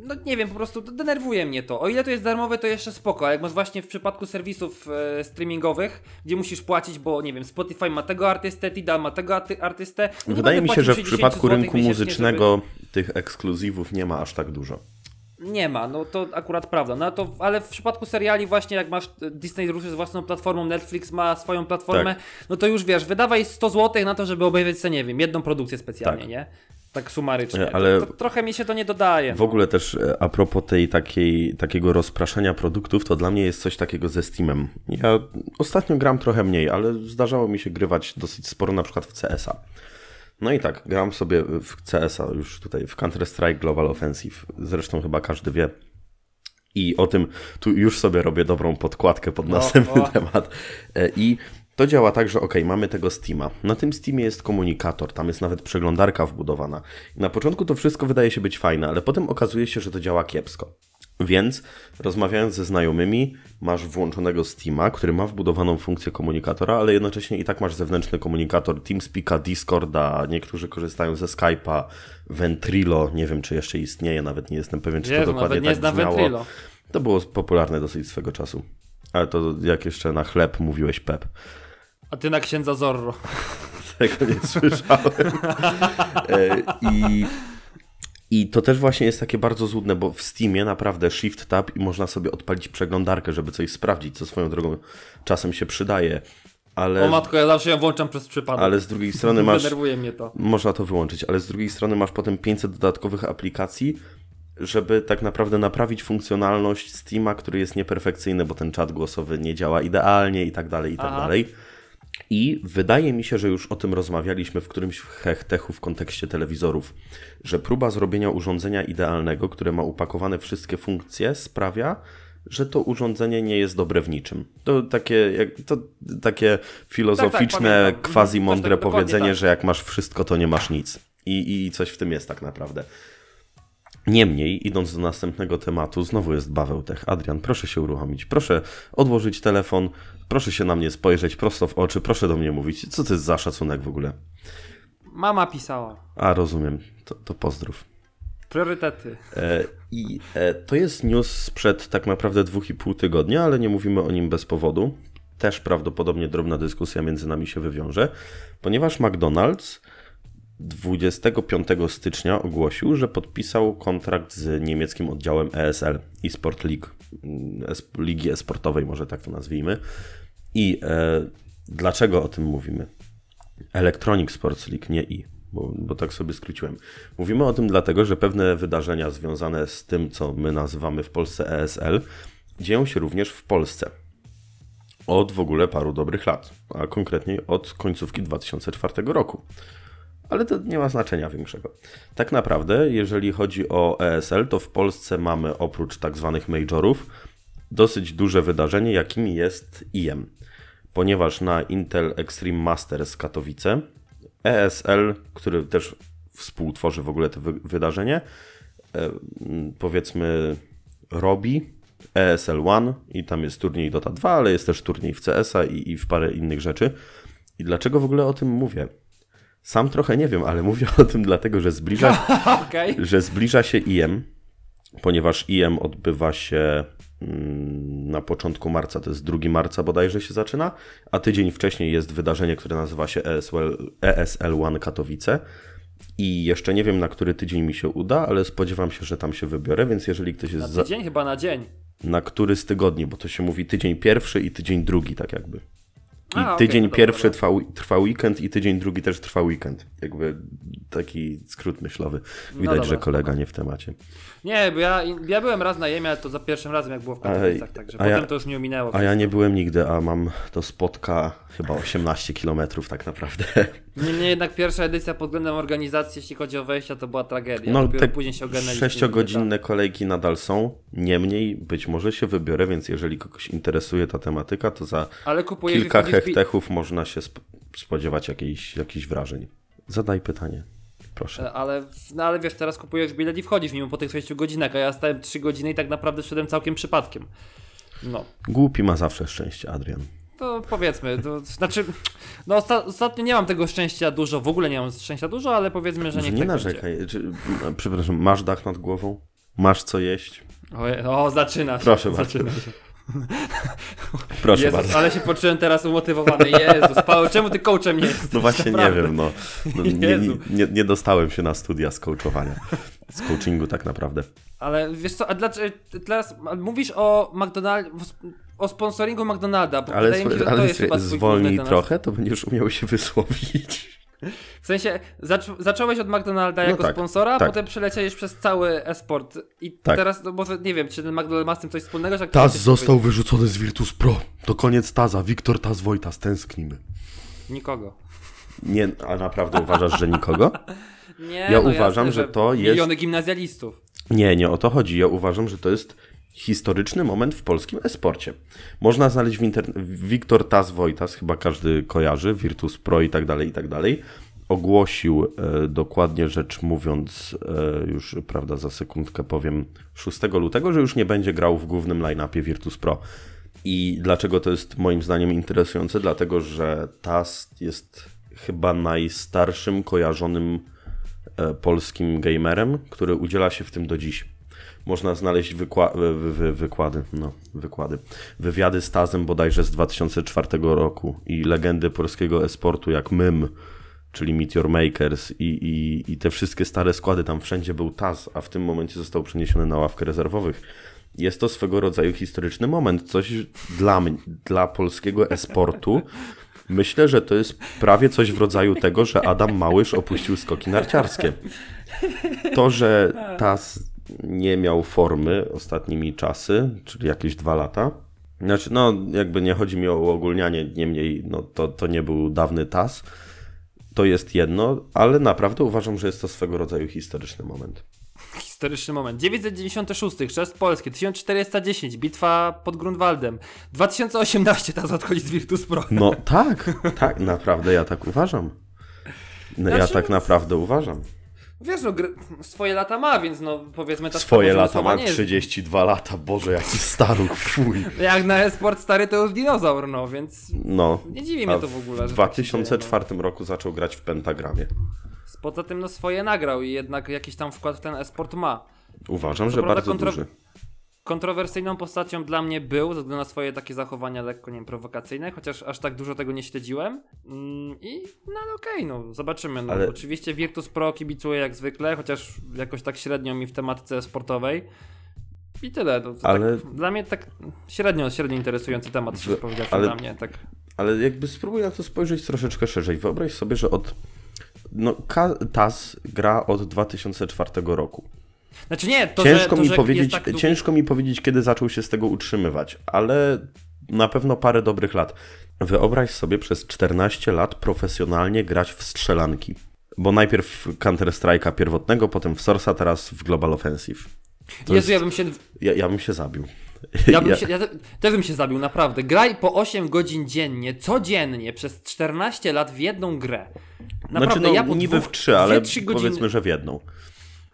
A: No nie wiem, po prostu denerwuje mnie to. O ile to jest darmowe, to jeszcze spoko, ale jak masz właśnie w przypadku serwisów e, streamingowych, gdzie musisz płacić, bo nie wiem, Spotify ma tego artystę, Tidal ma tego arty- artystę. no
B: Wydaje mi się, że w
A: płacił 60
B: przypadku rynku muzycznego tych ekskluzywów nie ma aż tak dużo.
A: Nie ma, no to akurat prawda. No to, ale w przypadku seriali właśnie jak masz e, Disney ruszy z własną platformą, Netflix ma swoją platformę,
B: Tak.
A: no to już wiesz, wydawaj 100 zł na to, żeby obejrzeć sobie, nie wiem, jedną produkcję specjalnie,
B: Tak.
A: nie? Tak sumarycznie.
B: Ale-
A: To, to trochę mi się to nie dodaje.
B: W ogóle też e, a propos tej takiej, takiego rozpraszania produktów, to dla mnie jest coś takiego ze Steamem. Ja ostatnio gram trochę mniej, ale zdarzało mi się grywać dosyć sporo na przykład w CS-a. No i tak, gram sobie w CS-a już tutaj w Counter-Strike Global Offensive. Zresztą chyba każdy wie. I o tym tu już sobie robię dobrą podkładkę pod
A: No,
B: następny
A: o.
B: temat. E, I to działa tak, że ok, mamy tego Steama. Na tym Steamie jest komunikator, tam jest nawet przeglądarka wbudowana. I na początku to wszystko wydaje się być fajne, ale potem okazuje się, że to działa kiepsko. Więc rozmawiając ze znajomymi, masz włączonego Steama, który ma wbudowaną funkcję komunikatora, ale jednocześnie i tak masz zewnętrzny komunikator Teamspeaka, Discorda, niektórzy korzystają ze Skype'a, Ventrilo, nie wiem czy jeszcze istnieje, nawet nie jestem pewien, czy to dokładnie
A: nawet nie
B: tak brzmiało.
A: Ventrilo.
B: To było popularne dosyć swego czasu. Ale to jak jeszcze na chleb mówiłeś Pep.
A: A ty na księdza Zorro.
B: Tego nie słyszałem. E, I, I to też właśnie jest takie bardzo złudne, bo w Steamie naprawdę Shift Tab i można sobie odpalić przeglądarkę, żeby coś sprawdzić, co swoją drogą czasem się przydaje. Ale,
A: O matko, ja zawsze ją włączam przez przypadek.
B: ale z drugiej strony masz.
A: Denerwuje mnie to.
B: Można to wyłączyć, ale z drugiej strony masz potem 500 dodatkowych aplikacji, żeby tak naprawdę naprawić funkcjonalność Steama, który jest nieperfekcyjny, bo ten czat głosowy nie działa idealnie i tak dalej, i tak
A: Aha.
B: dalej. I wydaje mi się, że już o tym rozmawialiśmy w którymś hechtechu w kontekście telewizorów, że próba zrobienia urządzenia idealnego, które ma upakowane wszystkie funkcje, sprawia, że to urządzenie nie jest dobre w niczym. To takie, to takie filozoficzne,
A: Tak, pamiętam.
B: quasi mądre
A: tak- dokładnie
B: powiedzenie,
A: tak.
B: że jak masz wszystko, to nie masz nic. I, I coś w tym jest tak naprawdę. Niemniej, idąc do następnego tematu, znowu jest Baweł Tech. Adrian, proszę się uruchomić, proszę odłożyć telefon, proszę się na mnie spojrzeć prosto w oczy, proszę do mnie mówić. Co to jest za szacunek w ogóle?
A: Mama pisała.
B: A, rozumiem, to, to pozdrów.
A: Priorytety.
B: E, I e, to jest news sprzed tak naprawdę dwóch i pół tygodnia, ale nie mówimy o nim bez powodu. Też prawdopodobnie drobna dyskusja między nami się wywiąże, ponieważ McDonald's 25 stycznia ogłosił, że podpisał kontrakt z niemieckim oddziałem ESL, eSport League, mm, ligi esportowej, może tak to nazwijmy. I e, dlaczego o tym mówimy? Electronic Sports League, nie i, bo, bo tak sobie skróciłem. Mówimy o tym dlatego, że pewne wydarzenia związane z tym, co my nazywamy w Polsce ESL, dzieją się również w Polsce. od w ogóle paru dobrych lat, a konkretniej od końcówki 2004 roku. Ale to nie ma znaczenia większego. Tak naprawdę, jeżeli chodzi o ESL, to w Polsce mamy oprócz tak zwanych majorów dosyć duże wydarzenie, jakim jest IEM. Ponieważ na Intel Extreme Masters Katowice ESL, który też współtworzy w ogóle to wy wydarzenie, e, powiedzmy robi ESL One i tam jest turniej Dota 2, ale jest też turniej w CS-a i, i w parę innych rzeczy. I dlaczego w ogóle o tym mówię? Sam trochę nie wiem, ale mówię o tym dlatego, że zbliża,
A: Okej.
B: że zbliża się IEM, ponieważ IEM odbywa się mm, na początku marca, to jest 2 marca bodajże się zaczyna, a tydzień wcześniej jest wydarzenie, które nazywa się ESL, ESL One Katowice. I jeszcze nie wiem, na który tydzień mi się uda, ale spodziewam się, że tam się wybiorę, więc jeżeli ktoś
A: Na
B: jest za,
A: tydzień? Chyba na dzień.
B: na który z tygodni, bo to się mówi tydzień pierwszy i tydzień drugi, tak jakby. I
A: A,
B: tydzień
A: no dobra,
B: pierwszy
A: dobra.
B: Trwa, trwa weekend i tydzień drugi też trwa weekend. Jakby taki skrót myślowy. Widać,
A: dobra,
B: że kolega nie w temacie.
A: Nie, bo ja, ja byłem raz na Jemie, ale to za pierwszym razem, jak było w Katowicach, także
B: a ja-
A: potem to już mnie ominęło.
B: A ja nie byłem nigdy, a mam do spotka chyba 18 km tak naprawdę.
A: Niemniej jednak pierwsza edycja pod względem organizacji, jeśli chodzi o wejścia, to była tragedia.
B: No
A: Dopiero
B: te
A: później się ogarnęli.
B: sześciogodzinne kolejki nadal są. Niemniej być może się wybiorę, więc jeżeli kogoś interesuje ta tematyka, to za kilka
A: wchodzisz pi-
B: hechtechów można się sp- spodziewać jakichś, jakichś wrażeń. Zadaj pytanie, proszę.
A: Ale, no, ale wiesz, teraz kupujesz bilet i wchodzisz mimo po tych 6 godzinach, a ja stałem 3 godziny i tak naprawdę szedłem całkiem przypadkiem. No,
B: Głupi ma zawsze szczęście, Adrian.
A: To powiedzmy, to znaczy, no osta- ostatnio nie mam tego szczęścia dużo, w ogóle nie mam szczęścia dużo, ale powiedzmy, że niech
B: nie
A: tak
B: narzekaj. Czy, m, przepraszam, masz dach nad głową? Masz co jeść?
A: O, o, zaczyna się.
B: Proszę bardzo.
A: się.
B: Proszę
A: Jezus,
B: bardzo.
A: ale się poczułem teraz umotywowany. Jezus, Paweł, czemu ty coachem nie jesteś?
B: No właśnie
A: Naprawdę.
B: nie wiem, no. no nie, nie, nie, nie dostałem się na studia z coachowania. Z coachingu tak naprawdę.
A: Ale wiesz co, a dlaczego teraz mówisz o McDonald, o sponsoringu McDonalda, bo
B: Ale,
A: wydaje mi się, że to
B: ale
A: jest chyba
B: zwolnij trochę, to będziesz umiał się wysłowić.
A: W sensie, zac- zacząłeś od McDonalda
B: No
A: jako
B: tak,
A: sponsora,
B: tak.
A: potem przeleciałeś przez cały esport i
B: Tak.
A: teraz, no może nie wiem, czy ten McDonald ma z tym coś wspólnego, że jak
B: Taz został wyrzucony z Virtus Pro. To koniec Taza. Wiktor Taz Wojtas. Tęsknimy.
A: powiedzieć? Nikogo.
B: Nie, a naprawdę uważasz, że nikogo?
A: Nie,
B: Ja
A: no
B: uważam,
A: jasne,
B: że to jest-
A: Miliony gimnazjalistów.
B: Nie, nie o to chodzi. Ja uważam, że to jest historyczny moment w polskim esporcie. Można znaleźć w internecie. Wiktor Taz Wojtas, chyba każdy kojarzy, Virtus Pro i tak dalej, i tak dalej. Ogłosił, e, dokładnie rzecz mówiąc, e, już prawda, za sekundkę powiem, 6 lutego, że już nie będzie grał w głównym line-upie Virtus Pro. I dlaczego to jest moim zdaniem interesujące? Dlatego, że Taz jest chyba najstarszym kojarzonym e, polskim gamerem, który udziela się w tym do dziś. Można znaleźć wykła- wy- wy- wykłady, no, wykłady, wywiady z Tazem bodajże z 2004 roku i legendy polskiego esportu jak Mym, czyli Meteor Makers i, i, i te wszystkie stare składy, tam wszędzie był Taz, a w tym momencie został przeniesiony na ławkę rezerwowych. Jest to swego rodzaju historyczny moment, coś dla, mnie, dla polskiego esportu. Myślę, że to jest prawie coś w rodzaju tego, że Adam Małysz opuścił skoki narciarskie. To, że TAS nie miał formy ostatnimi czasy, czyli jakieś dwa lata. Znaczy, no, jakby nie chodzi mi o uogólnianie, niemniej, no, to, to nie był dawny TAS. To jest jedno, ale naprawdę uważam, że jest to swego rodzaju historyczny moment.
A: Historyczny moment. 996, Chrzest Polski, 1410, bitwa pod Grunwaldem, 2018 teraz odchodzi z Virtus Pro.
B: No tak, tak, naprawdę ja tak uważam. No, ja
A: Znaczy-
B: tak naprawdę uważam.
A: Wiesz, no, swoje lata ma, więc no powiedzmy ta
B: Swoje lata, ma
A: jest-
B: 32 lata, Boże, jaki staruch, fuj.
A: Jak na esport stary to już dinozaur, no więc
B: No.
A: nie dziwi mnie to w ogóle.
B: W
A: że tak się dzieje,
B: 2004 roku zaczął grać w pentagramie.
A: no. Poza tym no swoje nagrał i jednak jakiś tam wkład w ten esport ma.
B: Uważam,
A: Co
B: że bardzo
A: kontro-
B: duży.
A: Kontrowersyjną postacią dla mnie był, ze względu na swoje takie zachowania lekko, nie wiem, prowokacyjne, chociaż aż tak dużo tego nie śledziłem. Mm, I no ale okej, no zobaczymy. No.
B: Ale-
A: Oczywiście Virtus Pro kibicuję jak zwykle, chociaż jakoś tak średnio mi w tematyce sportowej. I tyle. No, to
B: Ale-
A: tak, dla mnie tak średnio, średnio interesujący temat, szczerze powiedziawszy
B: ale-
A: dla mnie. Tak.
B: Ale jakby spróbuj na to spojrzeć troszeczkę szerzej. Wyobraź sobie, że od. No, TAS gra od 2004 roku.
A: Znaczy nie, to
B: ciężko,
A: że, to,
B: mi
A: że
B: powiedzieć,
A: tak długi...
B: ciężko mi powiedzieć, kiedy zaczął się z tego utrzymywać, ale na pewno parę dobrych lat. Wyobraź sobie przez 14 lat profesjonalnie grać w strzelanki. Bo najpierw Counter-Strike'a pierwotnego, potem w Source'a, teraz w Global Offensive. To
A: Jezu,
B: jest-
A: ja bym się...
B: Ja, ja bym się zabił.
A: Ja, bym się, ja te, też bym się zabił, naprawdę. Graj po 8 godzin dziennie, codziennie, przez 14 lat w jedną grę. Naprawdę,
B: znaczy, no,
A: ja po
B: niby
A: dwóch,
B: w trzy, ale
A: 2-3 godziny...
B: powiedzmy, że w jedną.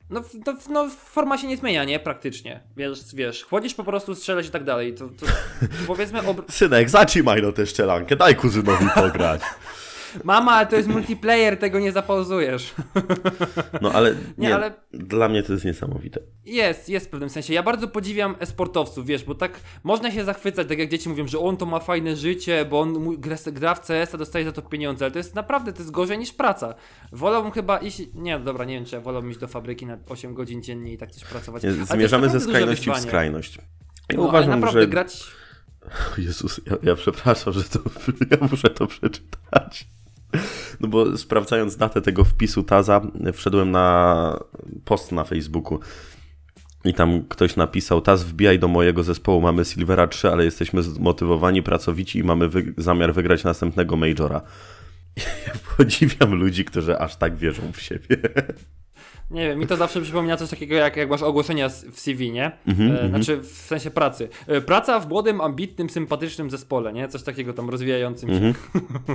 A: No, w- no, forma się nie zmienia, nie? Praktycznie. Wiesz, wiesz, chodzisz po prostu, strzelać i tak dalej. To, to powiedzmy, ob...
B: Synek, zatrzymaj no tę szczelankę, daj kuzynowi pograć.
A: Mama, ale to jest multiplayer, tego nie zapauzujesz.
B: No ale nie,
A: Nie, ale-
B: dla mnie to jest niesamowite.
A: Jest, jest w pewnym sensie. Ja bardzo podziwiam e-sportowców, wiesz, bo tak można się zachwycać, tak jak dzieci mówią, że on to ma fajne życie, bo on gra, gra w CS, a dostaje za to pieniądze, ale to jest naprawdę, to jest gorzej niż praca. Wolałbym chyba iść, nie, dobra, nie wiem, czy ja wolałbym iść do fabryki na 8 godzin dziennie i tak coś pracować. Jest
B: Zmierzamy ze skrajności w skrajność. Ja
A: No,
B: uważam,
A: naprawdę
B: że...
A: grać...
B: Jezus, ja, ja przepraszam, że to, ja muszę to przeczytać. No bo sprawdzając datę tego wpisu Taza, wszedłem na post na Facebooku i tam ktoś napisał, Taz wbijaj do mojego zespołu, mamy Silvera 3, ale jesteśmy zmotywowani, pracowici i mamy wy zamiar wygrać następnego Majora. Ja podziwiam ludzi, którzy aż tak wierzą w siebie.
A: Nie wiem, mi to zawsze przypomina coś takiego, jak, jak masz ogłoszenia w CV, nie?
B: Mhm,
A: e, znaczy w sensie pracy. E, praca w młodym, ambitnym, sympatycznym zespole, nie? Coś takiego tam rozwijającym się.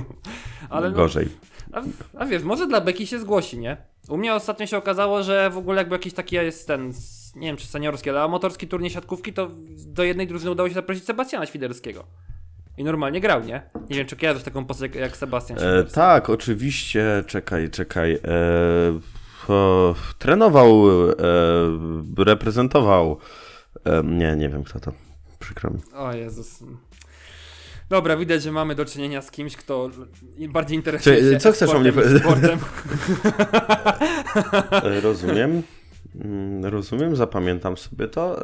A: Ale no,
B: Gorzej.
A: a, a wiesz, może dla Beki się zgłosi, nie? U mnie ostatnio się okazało, że w ogóle jakby jakiś taki jest ten, nie wiem czy seniorski, ale amatorski turniej siatkówki, to do jednej drużyny udało się zaprosić Sebastiana Świderskiego. I normalnie grał, nie? Nie wiem, czy kojarzysz taką postać jak- Sebastian
B: E,
A: Świderski.
B: tak, oczywiście. Czekaj, czekaj. E, trenował, e, reprezentował. E, nie, nie wiem kto to. Przykro mi.
A: O Jezus. Dobra, widać, że mamy do czynienia z kimś, kto bardziej interesuje
B: Czy-
A: się
B: co chcesz o mnie. E, rozumiem. Mm, Rozumiem, zapamiętam sobie to.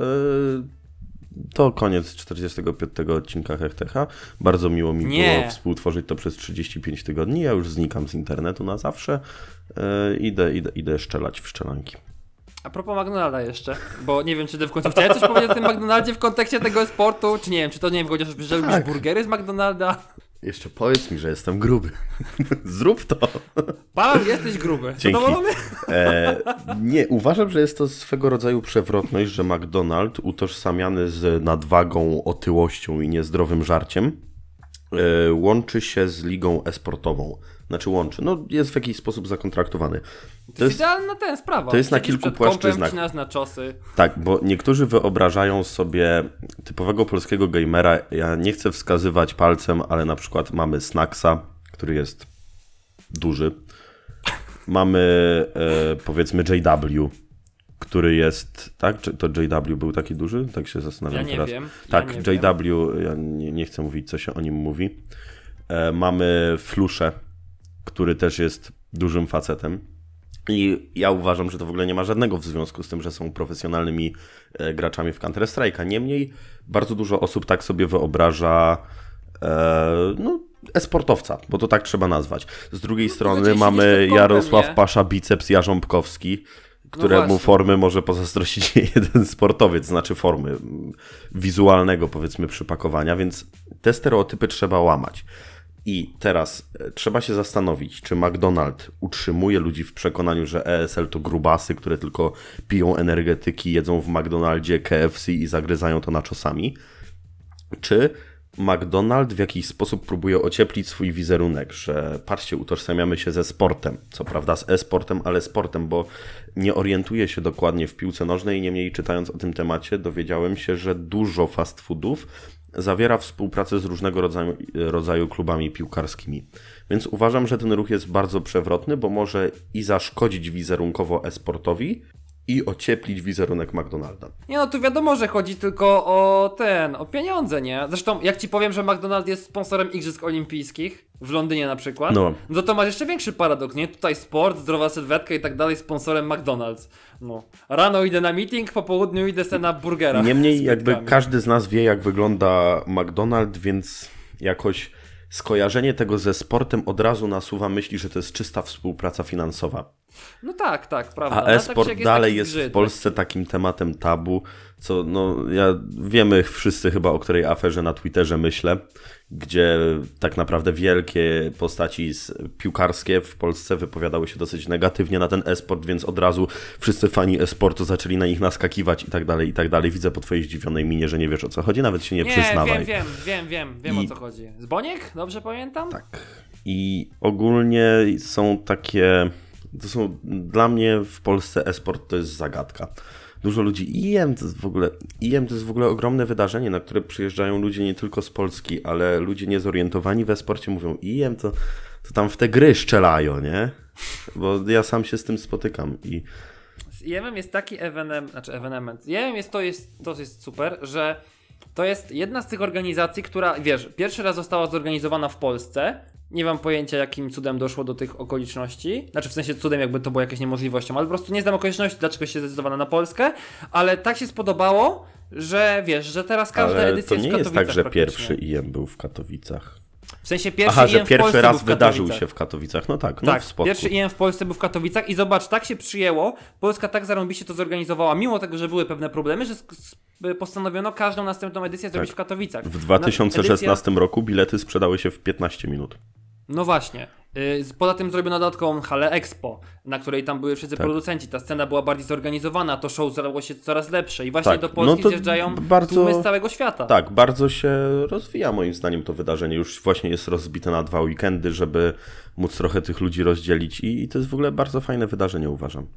B: To koniec 45 odcinka Hechtecha. Bardzo miło mi
A: Nie.
B: było współtworzyć to przez 35 tygodni. Ja już znikam z internetu na zawsze. E, idę, idę, idę szczelać w szczelanki.
A: A propos McDonalda jeszcze, bo nie wiem, czy ty w końcu chciałeś coś powiedzieć o tym McDonaldzie w kontekście tego sportu, czy nie wiem, czy to nie wiem, chociaż że lubisz
B: Tak.
A: burgery z McDonalda?
B: Jeszcze powiedz mi, że jestem gruby. Zrób to.
A: Paweł, jesteś gruby.
B: Dzięki. E, nie, uważam, że jest to swego rodzaju przewrotność, że McDonald's utożsamiany z nadwagą, otyłością i niezdrowym żarciem e, łączy się z ligą esportową. Znaczy łączy, no jest w jakiś sposób zakontraktowany.
A: To jest idealna ten sprawa.
B: to jest na
A: Siedzisz
B: kilku
A: przed kompem,
B: płaszczyznach.
A: na czosy.
B: Tak, bo niektórzy wyobrażają sobie typowego polskiego gamera. Ja nie chcę wskazywać palcem, ale na przykład mamy Snacksa, który jest duży. Mamy e, powiedzmy JW, który jest. Tak? Czy to JW był taki duży? Tak się zastanawiam
A: Ja nie
B: teraz.
A: wiem, ja
B: Tak,
A: wiem.
B: JW, ja nie, nie chcę mówić, co się o nim mówi. E, mamy Flusze, który też jest dużym facetem. I ja uważam, że to w ogóle nie ma żadnego w związku z tym, że są profesjonalnymi e, graczami w Counter-Strike'a. Niemniej bardzo dużo osób tak sobie wyobraża e, no, esportowca, bo to tak trzeba nazwać. Z drugiej strony
A: gdzieś
B: mamy Jarosław
A: nie?
B: Pasza Biceps Jarząbkowski, któremu
A: właśnie.
B: formy może pozazdrościć jeden sportowiec, znaczy formy mm, wizualnego powiedzmy przypakowania, więc te stereotypy trzeba łamać. I teraz e, trzeba się zastanowić, czy McDonald's utrzymuje ludzi w przekonaniu, że ESL to grubasy, które tylko piją energetyki, jedzą w McDonaldzie KFC i zagryzają to naczosami, czy McDonald's w jakiś sposób próbuje ocieplić swój wizerunek, że patrzcie, utożsamiamy się ze sportem, co prawda z e-sportem, ale sportem, bo nie orientuję się dokładnie w piłce nożnej, niemniej czytając o tym temacie dowiedziałem się, że dużo fast foodów zawiera współpracę z różnego rodzaju, rodzaju klubami piłkarskimi. Więc uważam, że ten ruch jest bardzo przewrotny, bo może i zaszkodzić wizerunkowo e-sportowi, i ocieplić wizerunek McDonalda.
A: Nie no, tu wiadomo, że chodzi tylko o ten, o pieniądze, nie? Zresztą, jak ci powiem, że McDonald's jest sponsorem Igrzysk Olimpijskich, w Londynie na przykład,
B: No.
A: no to masz jeszcze większy paradoks, nie? Tutaj sport, zdrowa sylwetka i tak dalej, sponsorem McDonald's. No. Rano idę na meeting, po południu idę sobie na burgera.
B: Niemniej jakby każdy z nas wie, jak wygląda McDonald's, więc jakoś skojarzenie tego ze sportem od razu nasuwa myśli, że to jest czysta współpraca finansowa.
A: No tak, tak, prawda.
B: A
A: No, tak
B: e-sport
A: jest
B: dalej jest w Polsce takim tematem tabu, co no ja wiemy wszyscy chyba o której aferze na Twitterze myślę, gdzie tak naprawdę wielkie postaci piłkarskie w Polsce wypowiadały się dosyć negatywnie na ten e-sport, więc od razu wszyscy fani e-sportu zaczęli na nich naskakiwać i tak dalej, i tak dalej. Widzę po twojej zdziwionej minie, że nie wiesz o co chodzi, nawet się nie,
A: Nie,
B: przyznawaj.
A: wiem, wiem, wiem, wiem, wiem
B: I-
A: o co chodzi. Z Boniek? Dobrze pamiętam?
B: Tak. I ogólnie są takie. To są dla mnie w Polsce e-sport to jest zagadka. Dużo ludzi. IM to jest w ogóle. IM to jest w ogóle ogromne wydarzenie, na które przyjeżdżają ludzie nie tylko z Polski, ale ludzie niezorientowani w e-sporcie mówią IM to, to tam w te gry szczelają, nie? Bo ja sam się z tym spotykam i
A: Z IEM jest taki ewenement, znaczy ewenement. IEM jest to, jest to jest super, że to jest jedna z tych organizacji, która, wiesz, pierwszy raz została zorganizowana w Polsce. Nie mam pojęcia, jakim cudem doszło do tych okoliczności. Znaczy, w sensie cudem, jakby to było jakąś niemożliwością, ale po prostu nie znam okoliczności, dlaczego się zdecydowano na Polskę. Ale tak się spodobało, że wiesz, że teraz każda
B: ale
A: edycja
B: to nie
A: jest
B: jest tak, że pierwszy IM był w Katowicach.
A: Sensie pierwszy
B: Aha, że pierwszy raz wydarzył się w Katowicach. No tak, no
A: Tak, pierwszy IM w Polsce był w Katowicach i zobacz, tak się przyjęło, Polska tak zarąbiście to zorganizowała, mimo tego, że były pewne problemy, że postanowiono każdą następną edycję zrobić
B: Tak.
A: w Katowicach.
B: W
A: Na-
B: 2016 roku bilety sprzedały się w 15 minut.
A: No właśnie. Y, Poza tym zrobiono dodatkową halę Expo, na której tam były wszyscy
B: Tak.
A: producenci. Ta scena była bardziej zorganizowana, to show zrobiło się coraz lepsze i właśnie
B: Tak,
A: do
B: no
A: Polski
B: to
A: zjeżdżają
B: bardzo-
A: tłumy z całego świata.
B: Tak, bardzo się rozwija moim zdaniem to wydarzenie. Już właśnie jest rozbite na dwa weekendy, żeby móc trochę tych ludzi rozdzielić i, i to jest w ogóle bardzo fajne wydarzenie, uważam.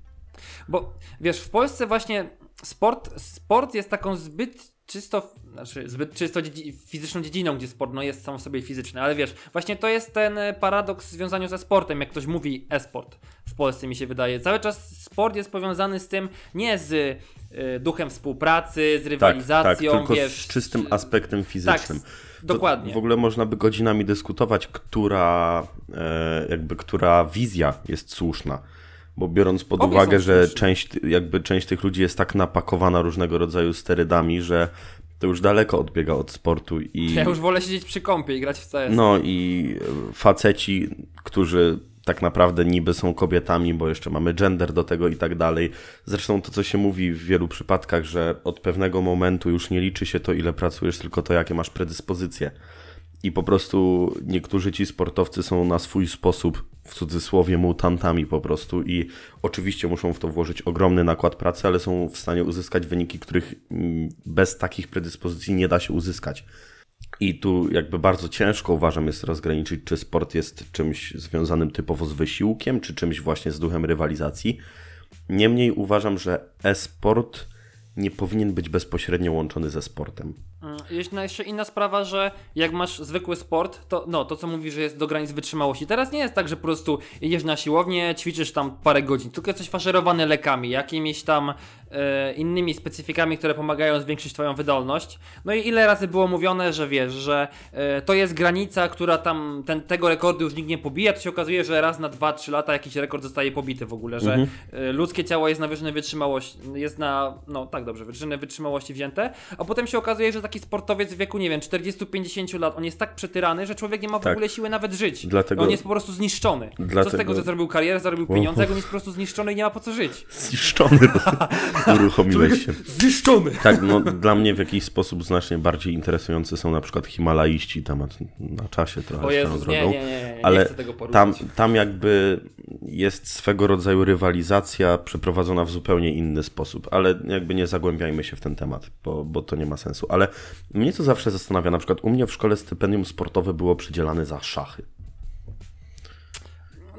A: Bo wiesz, w Polsce właśnie sport, sport jest taką zbyt czysto, znaczy zbyt czysto dziedzi- fizyczną dziedziną, gdzie sport no, jest sam w sobie fizyczny, ale wiesz, właśnie to jest ten e, paradoks w związaniu ze sportem, jak ktoś mówi e-sport w Polsce mi się wydaje. Cały czas sport jest powiązany z tym, nie z e, duchem współpracy, z
B: Tak,
A: rywalizacją,
B: tak, tylko
A: wiesz.
B: z czystym aspektem fizycznym.
A: Tak, s-
B: To
A: dokładnie.
B: W ogóle można by godzinami dyskutować, która, e, jakby, która wizja jest słuszna. Bo biorąc pod
A: Obie
B: uwagę, że część, jakby część tych ludzi jest tak napakowana różnego rodzaju sterydami, że to już daleko odbiega od sportu i
A: Ja już wolę siedzieć przy kąpie i grać w CS.
B: no i faceci, którzy tak naprawdę niby są kobietami, bo jeszcze mamy gender do tego i tak dalej. Zresztą to, co się mówi w wielu przypadkach, że od pewnego momentu już nie liczy się to, ile pracujesz, tylko to, jakie masz predyspozycje. I po prostu niektórzy ci sportowcy są na swój sposób, w cudzysłowie, mutantami po prostu i oczywiście muszą w to włożyć ogromny nakład pracy, ale są w stanie uzyskać wyniki, których mm, bez takich predyspozycji nie da się uzyskać. I tu jakby bardzo ciężko uważam jest rozgraniczyć, czy sport jest czymś związanym typowo z wysiłkiem, czy czymś właśnie z duchem rywalizacji. Niemniej uważam, że e-sport nie powinien być bezpośrednio łączony ze sportem.
A: Mm, no jeszcze inna sprawa, że jak masz zwykły sport, to no, to co mówisz, że jest do granic wytrzymałości. Teraz nie jest tak, że po prostu idziesz na siłownię, ćwiczysz tam parę godzin, tylko jesteś faszerowany lekami, jakimiś tam e, innymi specyfikami, które pomagają zwiększyć twoją wydolność. No i ile razy było mówione, że wiesz, że e, to jest granica, która tam, ten, tego rekordu już nikt nie pobija, to się okazuje, że raz na 2-3 lata jakiś rekord zostaje pobity w ogóle, że
B: Mhm.
A: e, ludzkie ciało jest na wyżyny wytrzymałości, jest na, no tak dobrze, wyżyny wytrzymałości wzięte, a potem się okazuje, że taki sportowiec w wieku, nie wiem, 40-50 lat, on jest tak przetyrany, że człowiek nie ma w
B: Tak.
A: ogóle siły nawet żyć.
B: Dlatego-
A: On jest po prostu zniszczony. Co z
B: Dlatego-
A: tego, że zrobił karierę, zarobił pieniądze, jak on jest po prostu zniszczony i nie ma po co żyć.
B: Zniszczony. Uruchomiłeś się.
A: Zniszczony!
B: Tak, no dla mnie w jakiś sposób znacznie bardziej interesujący są na przykład Himalaiści, temat na czasie trochę
A: O Jezus, nie,
B: drogą.
A: nie, nie, nie, nie
B: ale
A: chcę tego poruszać.
B: tam, tam jakby jest swego rodzaju rywalizacja przeprowadzona w zupełnie inny sposób, ale jakby nie zagłębiajmy się w ten temat, bo, bo to nie ma sensu. Ale mnie to zawsze zastanawia, na przykład u mnie w szkole stypendium sportowe było przydzielane za szachy.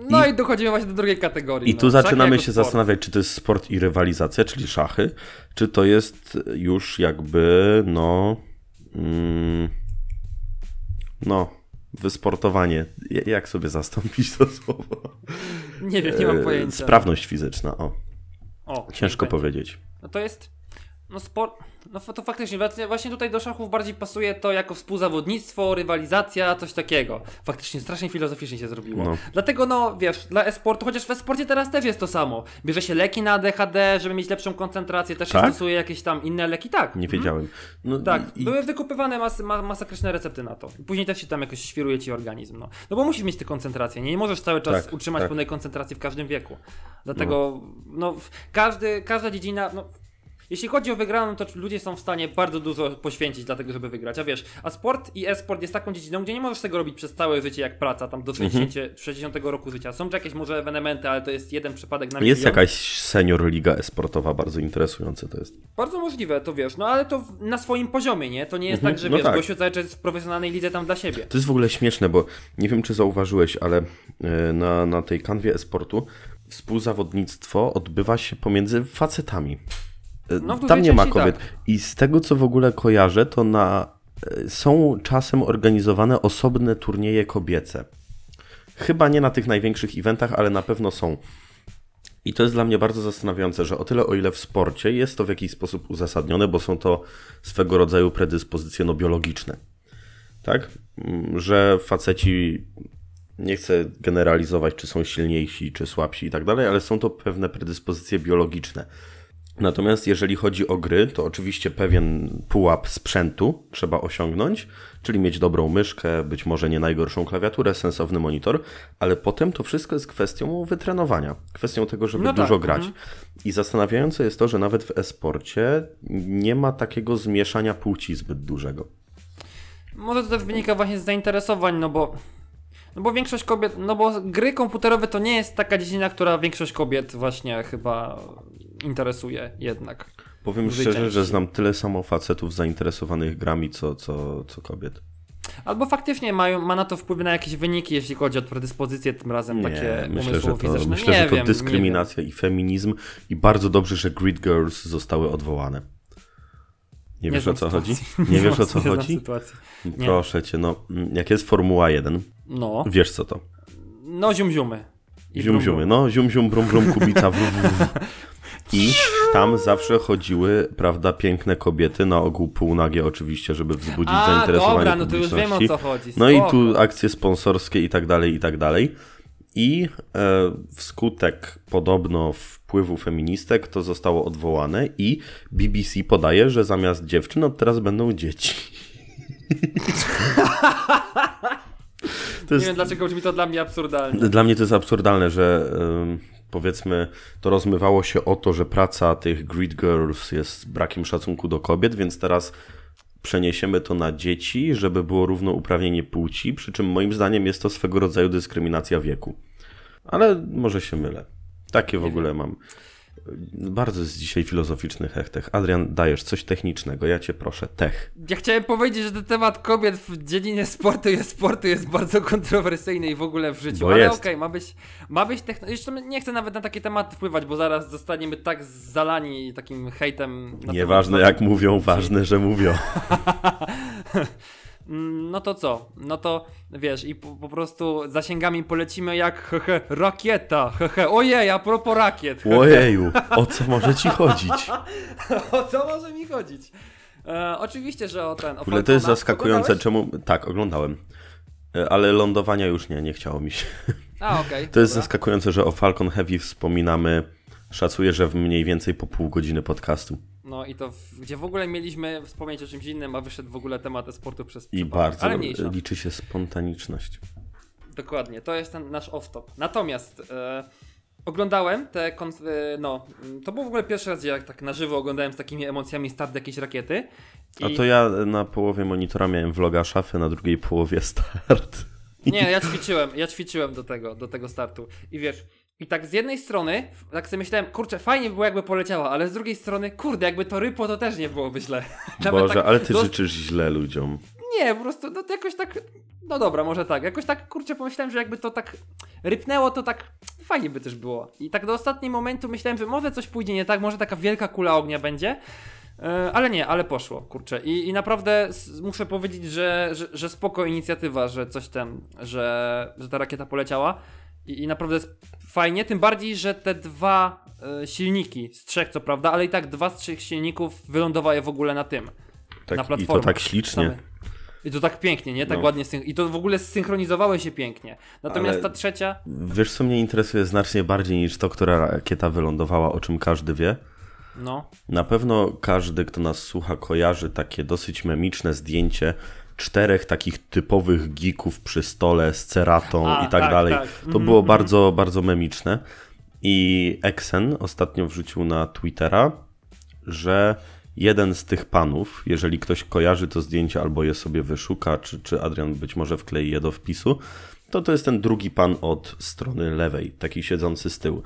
A: No i, dochodzimy właśnie do drugiej kategorii.
B: I
A: no.
B: tu zaczynamy się
A: sport.
B: zastanawiać, czy to jest sport i rywalizacja, czyli szachy, czy to jest już jakby, no, mm, no, wysportowanie. Jak sobie zastąpić to słowo?
A: Nie wiem, nie mam
B: E,
A: pojęcia.
B: Sprawność fizyczna, o,
A: O,
B: ciężko powiedzieć.
A: No to jest, No sport. No to faktycznie, właśnie- tutaj do szachów bardziej pasuje to jako współzawodnictwo, rywalizacja, coś takiego. Faktycznie strasznie filozoficznie się zrobiło.
B: No.
A: Dlatego no, wiesz, dla e-sportu, chociaż w e-sporcie teraz też jest to samo. Bierze się leki na ADHD, żeby mieć lepszą koncentrację, też
B: Tak?
A: się stosuje jakieś tam inne leki, tak.
B: Nie
A: Mhm.
B: wiedziałem. No,
A: Tak,
B: i,
A: były wykupywane mas ma masakryczne recepty na to. Później też się tam jakoś świruje ci organizm. No, no bo musisz mieć tę koncentrację. Nie, nie możesz cały czas
B: Tak,
A: utrzymać
B: tak.
A: pełnej koncentracji w każdym wieku. Dlatego, no, w- każdy, każda dziedzina, no, jeśli chodzi o wygraną, to ludzie są w stanie bardzo dużo poświęcić dla tego, żeby wygrać. A wiesz, a sport i e-sport jest taką dziedziną, gdzie nie możesz tego robić przez całe życie jak praca, tam do
B: Mhm.
A: 60, 60 roku życia. Są jakieś może ewenementy, ale to jest jeden przypadek na
B: Jest
A: milion.
B: jakaś senior liga esportowa, bardzo interesujące to jest.
A: Bardzo możliwe, to wiesz, no ale to na swoim poziomie, nie? To nie jest
B: Mhm,
A: tak, że
B: no
A: wiesz,
B: tak.
A: gościu cały czas jest w profesjonalnej lidze tam dla siebie.
B: To jest w ogóle śmieszne, bo nie wiem, czy zauważyłeś, ale e, na, na tej kanwie esportu współzawodnictwo odbywa się pomiędzy facetami. E,
A: No,
B: Tam nie ma kobiet.
A: tak.
B: I z tego, co w ogóle kojarzę, to na, e, są czasem organizowane osobne turnieje kobiece. Chyba nie na tych największych eventach, ale na pewno są. I to jest dla mnie bardzo zastanawiające, że o tyle, o ile w sporcie jest to w jakiś sposób uzasadnione, bo są to swego rodzaju predyspozycje no, biologiczne. Tak? Mm, Że faceci, nie chcę generalizować, czy są silniejsi, czy słabsi i tak dalej, ale są to pewne predyspozycje biologiczne. Natomiast jeżeli chodzi o gry, to oczywiście pewien pułap sprzętu trzeba osiągnąć, czyli mieć dobrą myszkę, być może nie najgorszą klawiaturę, sensowny monitor, ale potem to wszystko jest kwestią wytrenowania, kwestią tego, żeby
A: No tak,
B: dużo grać.
A: mhm.
B: I zastanawiające jest to, że nawet w e-sporcie nie ma takiego zmieszania płci zbyt dużego.
A: Może to też wynika właśnie z zainteresowań, no bo. No bo większość kobiet, no bo gry komputerowe to nie jest taka dziedzina, która większość kobiet właśnie chyba interesuje jednak.
B: Powiem szczerze,
A: części.
B: że znam tyle samo facetów zainteresowanych grami, co, co, co kobiet.
A: Albo faktycznie mają, ma na to wpływ na jakieś wyniki, jeśli chodzi o predyspozycje tym razem takie
B: myślę, że to,
A: umysłowo-fizyczne.
B: myślę,
A: nie
B: że to
A: wiem,
B: dyskryminacja i feminizm i bardzo dobrze, że Grid Girls zostały odwołane. Nie,
A: Nie
B: wiesz o co chodzi?
A: sytuacji.
B: Nie wiesz o co
A: Nie
B: chodzi?
A: sytuacji. Nie.
B: Proszę cię, no mm, jak jest Formuła 1,
A: No,
B: wiesz co to?
A: no. I
B: Zium ziumy, no zium zium brum brum kubica w, w, w. I tam zawsze chodziły, prawda, piękne kobiety, na ogół półnagie oczywiście, żeby wzbudzić
A: A,
B: zainteresowanie
A: dobra, no to już wiem o co chodzi.
B: No i
A: spoko.
B: tu akcje sponsorskie i tak dalej, i tak dalej. I e, wskutek podobno wpływu feministek to zostało odwołane i BBC podaje, że zamiast dziewczyn od teraz będą dzieci. to
A: Nie
B: jest,
A: wiem dlaczego brzmi to dla mnie absurdalnie.
B: dla mnie to jest absurdalne, że powiedzmy to rozmywało się o to, że praca tych grid girls jest brakiem szacunku do kobiet, więc teraz przeniesiemy to na dzieci, żeby było równouprawnienie płci, przy czym moim zdaniem jest to swego rodzaju dyskryminacja wieku. Ale może się mylę. Takie w ogóle mam. Bardzo jest dzisiaj filozoficzny hechtech. Adrian, dajesz coś technicznego, ja cię proszę, tech.
A: Ja chciałem powiedzieć, że ten temat kobiet w dziedzinie sportu i sportu jest bardzo kontrowersyjny i w ogóle w życiu.
B: Bo
A: Ale
B: jest.
A: okej, ma być, ma być. Zresztą nie chcę nawet na takie tematy wpływać, bo zaraz zostaniemy tak zalani takim hejtem.
B: Nieważne
A: temat-
B: jak mówią, ważne, że mówią.
A: Mm, No to co? No to wiesz, i po, po prostu zasięgami polecimy jak hehe, rakieta. Hehe. Ojej, a propos rakiet. hehe.
B: Ojeju, o co może ci chodzić?
A: O co może mi chodzić? E, oczywiście, że o ten. O
B: ogóle to jest zaskakujące, czemu... Tak, oglądałem. E, Ale lądowania już nie, nie chciało mi się.
A: A, okej.
B: To jest
A: dobra.
B: zaskakujące, że o Falcon Heavy wspominamy, szacuję, że w mniej więcej po pół godziny podcastu.
A: No i to, w, gdzie w ogóle mieliśmy wspomnieć o czymś innym, a wyszedł w ogóle temat e-sportu przez
B: I bardzo
A: Ale mniejsza.
B: liczy się spontaniczność.
A: Dokładnie, to jest ten nasz off-top. Natomiast e, oglądałem te, konf- e, no, to był w ogóle pierwszy raz, gdzie jak tak na żywo oglądałem z takimi emocjami start jakiejś rakiety.
B: A to ja na połowie monitora miałem vloga szafy, na drugiej połowie start.
A: Nie, ja ćwiczyłem, ja ćwiczyłem do tego, do tego startu. I wiesz, i tak z jednej strony, tak sobie myślałem, kurczę, fajnie by było jakby poleciała, ale z drugiej strony, kurde, jakby to rypło, to też nie byłoby źle. Nawet
B: Boże,
A: tak
B: ale ty
A: dos-
B: życzysz źle ludziom.
A: Nie, po prostu no to jakoś tak. No dobra, może tak. Jakoś tak kurczę pomyślałem, że jakby to tak rypnęło, to tak fajnie by też było. I tak do ostatniego momentu myślałem, że może coś pójdzie nie tak, może taka wielka kula ognia będzie. E, Ale nie, ale poszło, kurczę. I, i naprawdę muszę powiedzieć, że, że, że spoko inicjatywa, że coś ten, że, że ta rakieta poleciała. I, I naprawdę jest fajnie, tym bardziej, że te dwa e, silniki, z trzech co prawda, ale i tak dwa z trzech silników wylądowały w ogóle na tym.
B: Tak,
A: na
B: I
A: platformie.
B: to tak ślicznie.
A: Same. I to tak pięknie, nie? Tak
B: No.
A: ładnie. I to w ogóle zsynchronizowały się pięknie. Natomiast
B: Ale-
A: ta trzecia.
B: Wiesz, co mnie interesuje znacznie bardziej niż to, która rakieta wylądowała, o czym każdy wie?
A: No.
B: Na pewno każdy, kto nas słucha, kojarzy takie dosyć memiczne zdjęcie czterech takich typowych geeków przy stole z ceratą
A: A,
B: i tak,
A: tak,
B: dalej.
A: tak.
B: To
A: Mhm,
B: było
A: mhm.
B: bardzo, bardzo memiczne. I Exen ostatnio wrzucił na Twittera, że jeden z tych panów, jeżeli ktoś kojarzy to zdjęcie albo je sobie wyszuka, czy, czy Adrian być może wklei je do wpisu, to to jest ten drugi pan od strony lewej, taki siedzący z tyłu.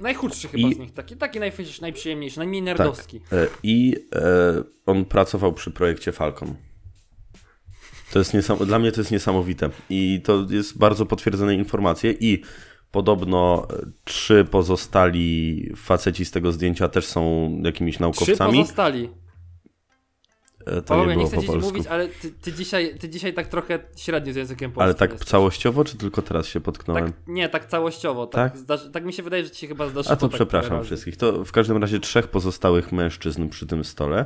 A: Najchudszy chyba
B: I-
A: z nich. Taki, taki najfajniejszy, najprzyjemniejszy, najmniej nerdowski.
B: E, I e, on pracował przy projekcie Falcon. To jest niesam- dla mnie to jest niesamowite. I to jest bardzo potwierdzone informacje. I podobno e, trzy pozostali faceci z tego zdjęcia też są jakimiś
A: Trzy
B: naukowcami.
A: pozostali.
B: E, To
A: Paweł,
B: nie
A: ja nie chcę
B: po polsku.
A: mówić, ale ty, ty, dzisiaj, ty dzisiaj tak trochę średnio z językiem polskim
B: Ale tak
A: jesteś.
B: całościowo, czy tylko teraz się potknąłem?
A: Tak, nie, tak całościowo. Tak,
B: Tak?
A: Zdarzy, tak mi się wydaje, że ci się chyba zdarzyło.
B: A to
A: tak
B: przepraszam wszystkich. To w każdym razie trzech pozostałych mężczyzn przy tym stole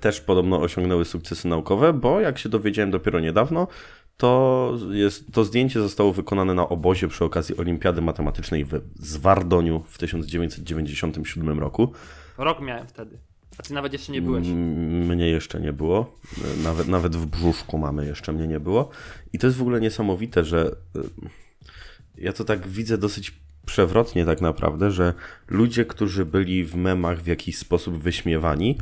B: też podobno osiągnęły sukcesy naukowe, bo jak się dowiedziałem dopiero niedawno, to, jest, to zdjęcie zostało wykonane na obozie przy okazji Olimpiady Matematycznej w Zwardoniu w 1997 roku.
A: Rok miałem wtedy. A ty nawet jeszcze nie byłeś.
B: Mnie jeszcze nie było. E, Nawet, nawet w brzuszku mamy jeszcze mnie nie było. I to jest w ogóle niesamowite, że y, ja to tak widzę dosyć przewrotnie tak naprawdę, że ludzie, którzy byli w memach w jakiś sposób wyśmiewani,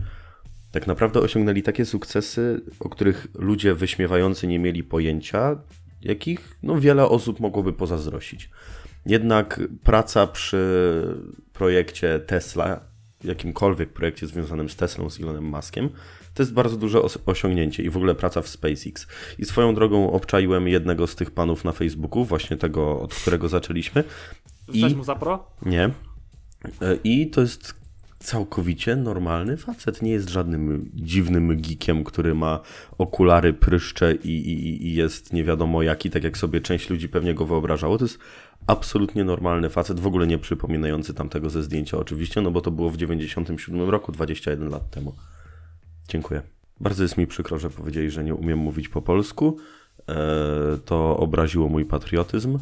B: tak naprawdę osiągnęli takie sukcesy, o których ludzie wyśmiewający nie mieli pojęcia, jakich no, wiele osób mogłoby pozazdrościć. Jednak praca przy projekcie Tesla, jakimkolwiek projekcie związanym z Teslą, z Elonem Muskiem, to jest bardzo duże os- osiągnięcie i w ogóle praca w SpaceX. I swoją drogą obczaiłem jednego z tych panów na Facebooku, właśnie tego, od którego zaczęliśmy.
A: Wstać
B: I
A: mu za pro?
B: nie. E, I to jest całkowicie normalny facet. Nie jest żadnym dziwnym geekiem, który ma okulary, pryszcze i, i, i jest nie wiadomo jaki, tak jak sobie część ludzi pewnie go wyobrażało. To jest absolutnie normalny facet, w ogóle nie przypominający tamtego ze zdjęcia oczywiście, no bo to było w 97 roku, 21 lat temu. Dziękuję. Bardzo jest mi przykro, że powiedzieli, że nie umiem mówić po polsku. E, To obraziło mój patriotyzm.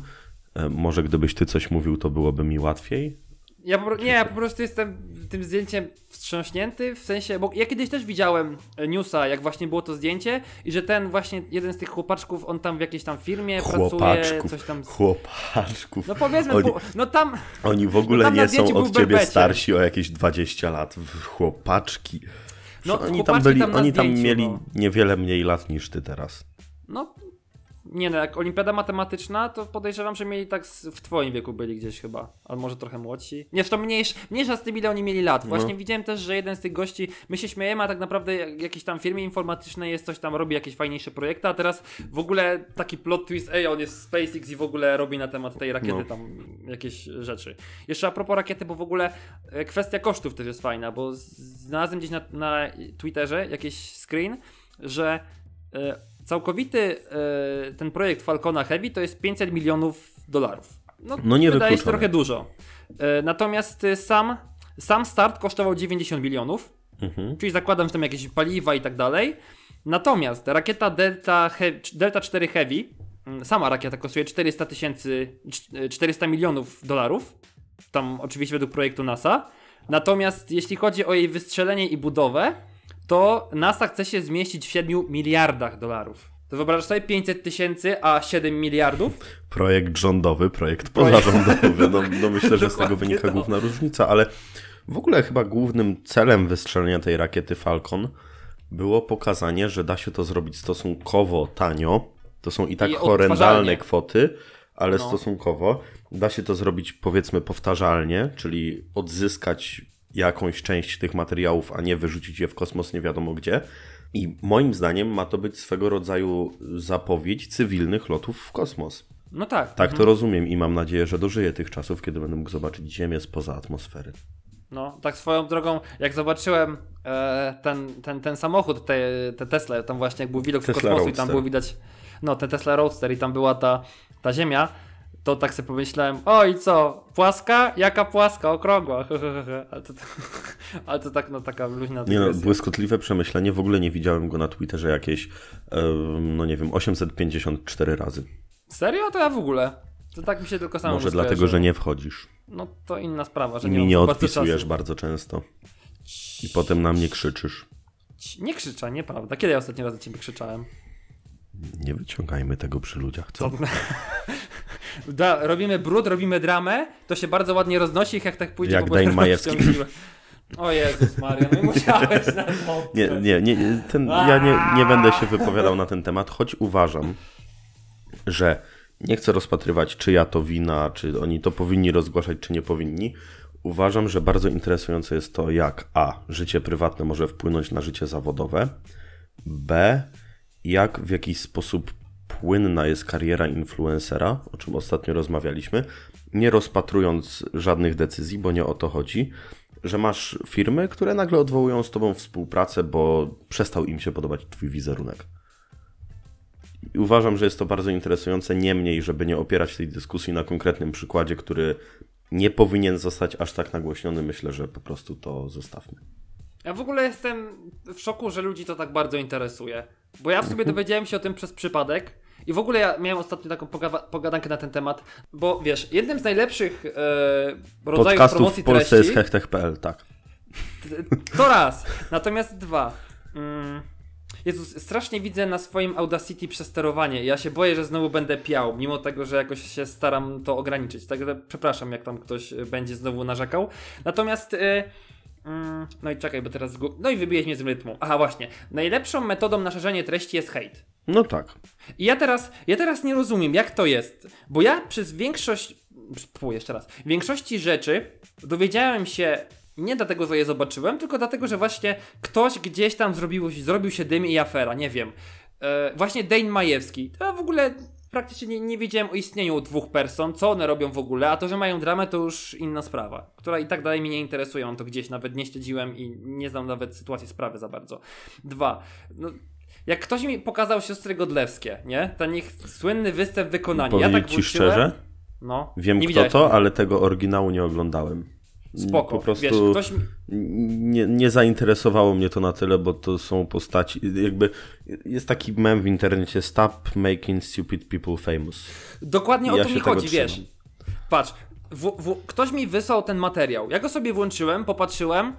B: E, Może gdybyś ty coś mówił, to byłoby mi łatwiej.
A: Ja po, nie, ja po prostu jestem tym zdjęciem wstrząśnięty, w sensie, bo ja kiedyś też widziałem e, newsa, jak właśnie było to zdjęcie i że ten właśnie, jeden z tych chłopaczków, on tam w jakiejś tam firmie pracuje, coś tam...
B: Chłopaczków.
A: No powiedzmy,
B: Oni,
A: po, no tam,
B: oni w ogóle
A: no
B: nie są od ciebie
A: berbeciarz.
B: starsi o jakieś 20 lat. Chłopaczki.
A: No,
B: oni tam byli,
A: tam
B: oni tam
A: zdjęciu,
B: mieli
A: no.
B: niewiele mniej lat niż ty teraz.
A: no, nie no, jak olimpiada matematyczna, to podejrzewam, że mieli tak z, w twoim wieku byli gdzieś chyba, albo może trochę młodsi. Nie, to mniejsz, mniejsza z tym, ile oni mieli lat. Właśnie
B: No.
A: widziałem też, że jeden z tych gości, my się śmiejemy, a tak naprawdę jak- jakiejś tam firmie informatycznej jest coś tam, robi jakieś fajniejsze projekty, a teraz w ogóle taki plot twist, ej, on jest SpaceX i w ogóle robi na temat tej rakiety
B: No.
A: tam jakieś rzeczy. Jeszcze a propos rakiety, bo w ogóle e, kwestia kosztów też jest fajna, bo znalazłem gdzieś na, na Twitterze jakiś screen, że e, całkowity e, ten projekt Falcona Heavy to jest 500 milionów dolarów. No,
B: No nie
A: wydaje się trochę dużo. E, natomiast e, sam, sam start kosztował 90 milionów,
B: Mhm.
A: czyli zakładam, że tam jakieś paliwa i tak dalej. Natomiast rakieta Delta, Delta 4 Heavy, mm, sama rakieta kosztuje 400 tysięcy, cz- 400 milionów dolarów. Tam oczywiście według projektu NASA. Natomiast jeśli chodzi o jej wystrzelenie i budowę, to NASA chce się zmieścić w 7 miliardach dolarów. To wyobrażasz sobie 500 tysięcy, a 7 miliardów?
B: Projekt rządowy, projekt
A: Projekt-
B: pozarządowy. No, no myślę, że z tego wynika
A: to.
B: główna różnica, ale w ogóle chyba głównym celem wystrzelenia tej rakiety Falcon było pokazanie, że da się to zrobić stosunkowo tanio. To są i tak
A: I
B: horrendalne kwoty, ale
A: No.
B: stosunkowo da się to zrobić powiedzmy powtarzalnie, czyli odzyskać jakąś część tych materiałów, a nie wyrzucić je w kosmos nie wiadomo gdzie. I moim zdaniem ma to być swego rodzaju zapowiedź cywilnych lotów w kosmos.
A: No tak.
B: Tak to rozumiem i mam nadzieję, że dożyję tych czasów, kiedy będę mógł zobaczyć Ziemię spoza atmosfery.
A: No, tak swoją drogą, jak zobaczyłem e, ten, ten, ten samochód, te, te Tesla, tam właśnie jak był widok z
B: Tesla
A: kosmosu i tam
B: Roadster.
A: było widać, no, ten Tesla Roadster i tam była ta, ta Ziemia, to tak sobie pomyślałem, oj co, płaska? Jaka płaska? Okrągła. ale, to, ale to tak, no taka luźna
B: Nie no, błyskotliwe przemyślenie, w ogóle nie widziałem go na Twitterze jakieś, no nie wiem, 854 razy.
A: Serio? To ja w ogóle. To tak mi się tylko samo
B: Może dlatego, że nie wchodzisz.
A: No to inna sprawa, że
B: I
A: nie
B: mi nie odpisujesz
A: czasu.
B: bardzo często. I potem na mnie krzyczysz.
A: Nie krzyczę, nieprawda. Kiedy ja ostatni raz na ciebie krzyczałem?
B: Nie wyciągajmy tego przy ludziach, co?
A: Da, robimy brud, robimy dramę, to się bardzo ładnie roznosi, jak tak pójdzie
B: Jak
A: po prostu
B: Majewski.
A: O Jezus Maria, no i musiałeś na to.
B: Nie, nie, nie, ten, ja nie, nie będę się wypowiadał na ten temat, choć uważam, że nie chcę rozpatrywać, czyja to wina, czy oni to powinni rozgłaszać, czy nie powinni. Uważam, że bardzo interesujące jest to, jak A. życie prywatne może wpłynąć na życie zawodowe, B. jak w jakiś sposób płynna jest kariera influencera, o czym ostatnio rozmawialiśmy, nie rozpatrując żadnych decyzji, bo nie o to chodzi, że masz firmy, które nagle odwołują z tobą współpracę, bo przestał im się podobać twój wizerunek. I uważam, że jest to bardzo interesujące, niemniej, żeby nie opierać tej dyskusji na konkretnym przykładzie, który nie powinien zostać aż tak nagłośniony, myślę, że po prostu to zostawmy.
A: Ja w ogóle jestem w szoku, że ludzi to tak bardzo interesuje. Bo ja w sobie dowiedziałem się o tym przez przypadek. I w ogóle ja miałem ostatnio taką pogadankę na ten temat, bo wiesz, jednym z najlepszych e, rodzajów
B: Podcastów
A: promocji
B: w Polsce
A: treści,
B: jest hechtech.pl, tak.
A: To raz. Natomiast dwa. Mm. Jezus, strasznie widzę na swoim Audacity przesterowanie. Ja się boję, że znowu będę piał, mimo tego, że jakoś się staram to ograniczyć. Także przepraszam, jak tam ktoś y, będzie znowu narzekał. Natomiast. Y, mm, no i czekaj, bo teraz. No i wybiłeś mnie z rytmu. Aha, właśnie. Najlepszą metodą na szerzenie treści jest hejt.
B: No tak.
A: I ja teraz, ja teraz nie rozumiem, jak to jest. Bo ja przez większość. Pół, jeszcze raz. Większości rzeczy dowiedziałem się nie dlatego, że je zobaczyłem, tylko dlatego, że właśnie ktoś gdzieś tam zrobił, zrobił się dym i afera, nie wiem. E, właśnie Dane Majewski. To ja w ogóle praktycznie nie, nie wiedziałem o istnieniu dwóch person, co one robią w ogóle, a to, że mają dramę, to już inna sprawa, która i tak dalej mnie nie interesuje, on to gdzieś nawet nie śledziłem i nie znam nawet sytuacji sprawy za bardzo. Dwa. No, jak ktoś mi pokazał siostry Godlewskie, nie? Ten ich słynny występ wykonania. Ja
B: Powiedzieć
A: tak
B: ci
A: włączyłem-
B: szczerze,
A: No.
B: wiem kto to,
A: tego.
B: ale tego oryginału nie oglądałem.
A: Spoko.
B: Po prostu
A: Wiesz, ktoś
B: nie, nie zainteresowało mnie to na tyle, bo to są postaci, jakby jest taki mem w internecie Stop making stupid people famous.
A: Dokładnie o
B: Ja
A: to mi chodzi,
B: trzymam.
A: wiesz. Patrz, w, w, ktoś mi wysłał ten materiał. Ja go sobie włączyłem, popatrzyłem,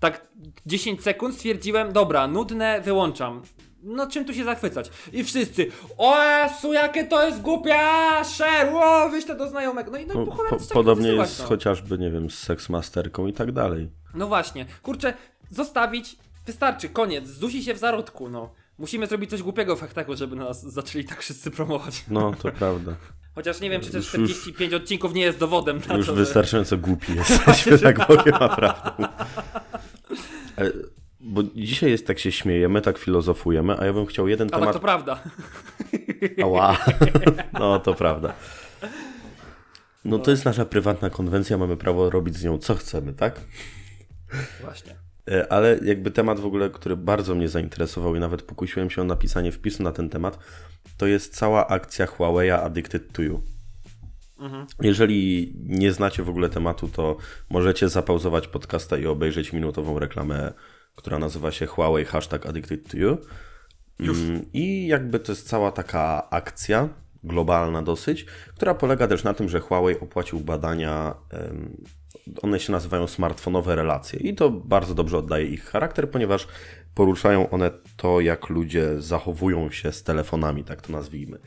A: tak 10 sekund stwierdziłem, dobra, nudne, wyłączam. No czym tu się zachwycać? I wszyscy, o Jezu, jakie to jest głupia, share, o, wyślę do znajomego. No i no, po
B: po, podobnie jest
A: no.
B: chociażby, nie wiem, z seksmasterką i tak dalej.
A: No właśnie, kurczę, zostawić, wystarczy, koniec, zdusi się w zarodku, no. Musimy zrobić coś głupiego w faktaku, żeby nas zaczęli tak wszyscy promować.
B: No, to prawda.
A: Chociaż nie wiem, czy też
B: Już- już-
A: 45 odcinków nie jest dowodem na
B: Już
A: to, że...
B: wystarczająco głupi jesteśmy, tak powiem naprawdę. Bo dzisiaj jest tak się śmiejemy, tak filozofujemy, a ja bym chciał jeden
A: A tak
B: temat
A: to prawda.
B: Ała. No, to prawda. No to jest nasza prywatna konwencja, mamy prawo robić z nią co chcemy, tak?
A: Właśnie.
B: E, Ale jakby temat w ogóle, który bardzo mnie zainteresował i nawet pokusiłem się o napisanie wpisu na ten temat, to jest cała akcja Huawei Addicted to You. Jeżeli nie znacie w ogóle tematu, to możecie zapauzować podcasta i obejrzeć minutową reklamę, która nazywa się Huawei hashtag Addicted to You. Mm, I jakby to jest cała taka akcja globalna dosyć, która polega też na tym, że Huawei opłacił badania, one się nazywają smartfonowe relacje i to bardzo dobrze oddaje ich charakter, ponieważ poruszają one to, jak ludzie zachowują się z telefonami, tak to nazwijmy.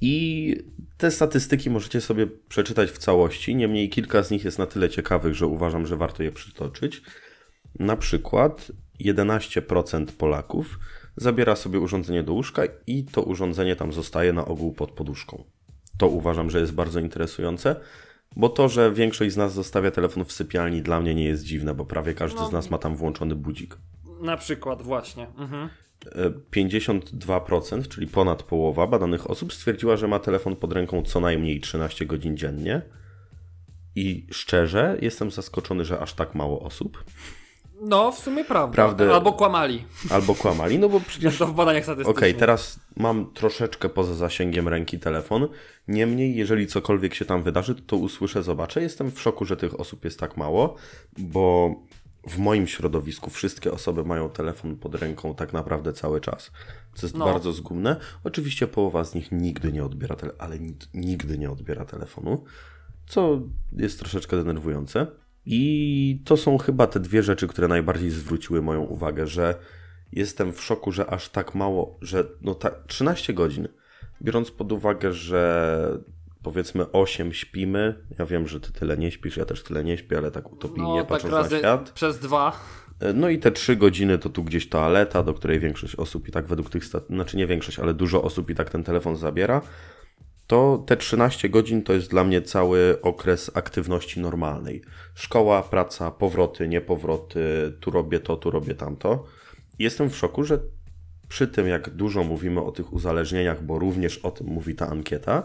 B: I te statystyki możecie sobie przeczytać w całości, niemniej kilka z nich jest na tyle ciekawych, że uważam, że warto je przytoczyć. Na przykład 11% Polaków zabiera sobie urządzenie do łóżka i to urządzenie tam zostaje na ogół pod poduszką. To uważam, że jest bardzo interesujące, bo to, że większość z nas zostawia telefon w sypialni dla mnie nie jest dziwne, bo prawie każdy
A: No.
B: z nas ma tam włączony budzik.
A: Na przykład, właśnie. Mhm.
B: E, 52%, czyli ponad połowa badanych osób stwierdziła, że ma telefon pod ręką co najmniej 13 godzin dziennie. I szczerze jestem zaskoczony, że aż tak mało osób.
A: No, w sumie prawda.
B: Prawdę-
A: Albo kłamali.
B: Albo kłamali, no bo przecież
A: to w badaniach
B: Okej,
A: statystycznych.
B: teraz mam troszeczkę poza zasięgiem ręki telefon. Niemniej, jeżeli cokolwiek się tam wydarzy, to usłyszę, zobaczę. Jestem w szoku, że tych osób jest tak mało, bo w moim środowisku wszystkie osoby mają telefon pod ręką tak naprawdę cały czas. Co jest
A: No.
B: bardzo zgubne. Oczywiście połowa z nich nigdy nie odbiera telefonu, ale ni- nigdy nie odbiera telefonu, co jest troszeczkę denerwujące. I to są chyba te dwie rzeczy, które najbardziej zwróciły moją uwagę, że jestem w szoku, że aż tak mało, że no tak 13 godzin, biorąc pod uwagę, że powiedzmy 8 śpimy, ja wiem, że ty tyle nie śpisz, ja też tyle nie śpię, ale tak utopijnie
A: No, tak
B: patrząc
A: razy
B: na świat.
A: przez dwa.
B: No i te 3 godziny to tu gdzieś toaleta, do której większość osób i tak według tych, znaczy nie większość, ale dużo osób i tak ten telefon zabiera, to te 13 godzin to jest dla mnie cały okres aktywności normalnej. Szkoła, praca, powroty, niepowroty, tu robię to, tu robię tamto. Jestem w szoku, że przy tym, jak dużo mówimy o tych uzależnieniach, bo również o tym mówi ta ankieta,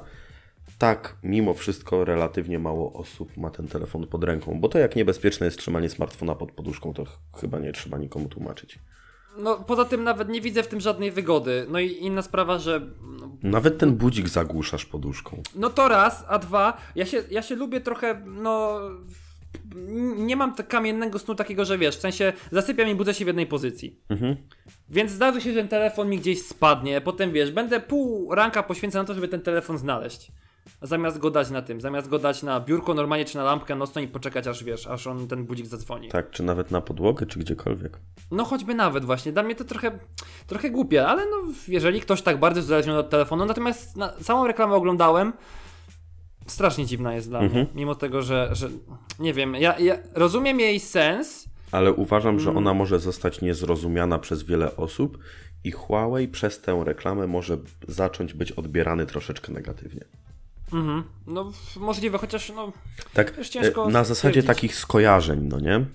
B: tak, mimo wszystko relatywnie mało osób ma ten telefon pod ręką, bo to jak niebezpieczne jest trzymanie smartfona pod poduszką, to ch- chyba nie trzeba nikomu tłumaczyć.
A: No, poza tym nawet nie widzę w tym żadnej wygody. No i inna sprawa, że no,
B: Nawet ten budzik zagłuszasz poduszką.
A: No to raz, a dwa, ja się, ja się lubię trochę, no. Nie mam tak kamiennego snu takiego, że wiesz, w sensie zasypiam i budzę się w jednej pozycji.
B: Mhm.
A: Więc zdarzy się, że ten telefon mi gdzieś spadnie, potem wiesz, będę pół ranka poświęcał na to, żeby ten telefon znaleźć. Zamiast go dać na tym, zamiast go dać na biurko normalnie czy na lampkę nocną i poczekać aż wiesz, aż on ten budzik zadzwoni.
B: Tak, czy nawet na podłogę, czy gdziekolwiek.
A: No choćby nawet właśnie, dla mnie to trochę, trochę głupie, ale no jeżeli ktoś tak bardzo uzależniony od telefonu, natomiast na, całą reklamę oglądałem, strasznie dziwna jest dla
B: Mhm.
A: mnie, mimo tego, że, że nie wiem, ja, ja rozumiem jej sens,
B: Ale uważam,
A: Mm.
B: że ona może zostać niezrozumiana przez wiele osób i Huawei przez tę reklamę może zacząć być odbierany troszeczkę negatywnie.
A: Mhm. no możliwe, chociaż no,
B: Tak, e, na zasadzie
A: stwierdzić.
B: takich skojarzeń, no nie?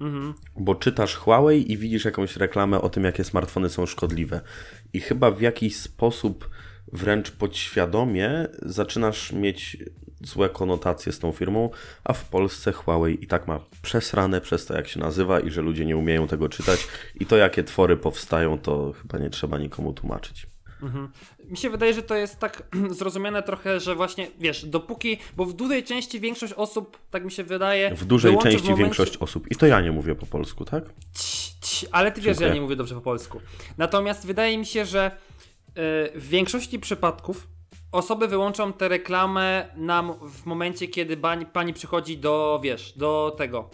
A: mhm.
B: Bo czytasz Huawei i widzisz jakąś reklamę o tym, jakie smartfony są szkodliwe. I chyba w jakiś sposób wręcz podświadomie zaczynasz mieć złe konotacje z tą firmą, a w Polsce Huawei i tak ma przesrane przez to, jak się nazywa i że ludzie nie umieją tego czytać. I to, jakie twory powstają, to chyba nie trzeba nikomu tłumaczyć.
A: Mi się wydaje, że to jest tak zrozumiane trochę, że właśnie, wiesz, dopóki, bo w dużej części większość osób, tak mi się wydaje...
B: W dużej części
A: momencie-
B: większość osób. I to ja nie mówię po polsku, tak?
A: Ć, ć, ale ty wiesz, że ja nie mówię dobrze po polsku. Natomiast wydaje mi się, że y, w większości przypadków osoby wyłączą tę reklamę nam w momencie, kiedy pani, pani przychodzi do, wiesz, do tego.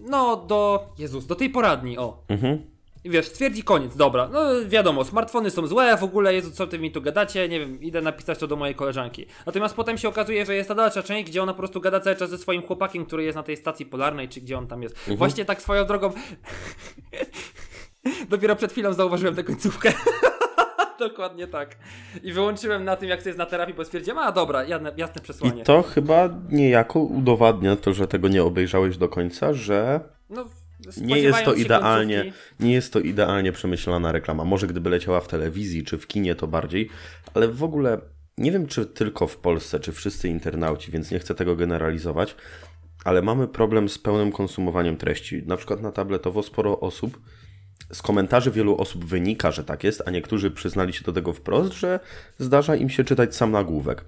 A: No, do. Jezus, do tej poradni, o.
B: Mhm.
A: I wiesz, stwierdzi koniec, dobra. No wiadomo, smartfony są złe, w ogóle, Jezu, co ty mi tu gadacie, nie wiem, idę napisać to do mojej koleżanki. Natomiast potem się okazuje, że jest ta dalsza część, gdzie ona po prostu gada cały czas ze swoim chłopakiem, który jest na tej stacji polarnej, czy gdzie on tam jest. Właśnie tak swoją drogą. Dopiero przed chwilą zauważyłem tę końcówkę. Dokładnie tak. I wyłączyłem na tym, jak to jest na terapii, bo stwierdziłem, a dobra, jasne, jasne przesłanie.
B: I to chyba niejako udowadnia to, że tego nie obejrzałeś do końca, że
A: No,
B: nie jest to idealnie,
A: końcówki-
B: nie jest to idealnie przemyślana reklama. Może gdyby leciała w telewizji czy w kinie, to bardziej, ale w ogóle nie wiem, czy tylko w Polsce, czy wszyscy internauci, więc nie chcę tego generalizować, ale mamy problem z pełnym konsumowaniem treści. Na przykład na tabletowo sporo osób, z komentarzy wielu osób wynika, że tak jest, a niektórzy przyznali się do tego wprost, że zdarza im się czytać sam nagłówek.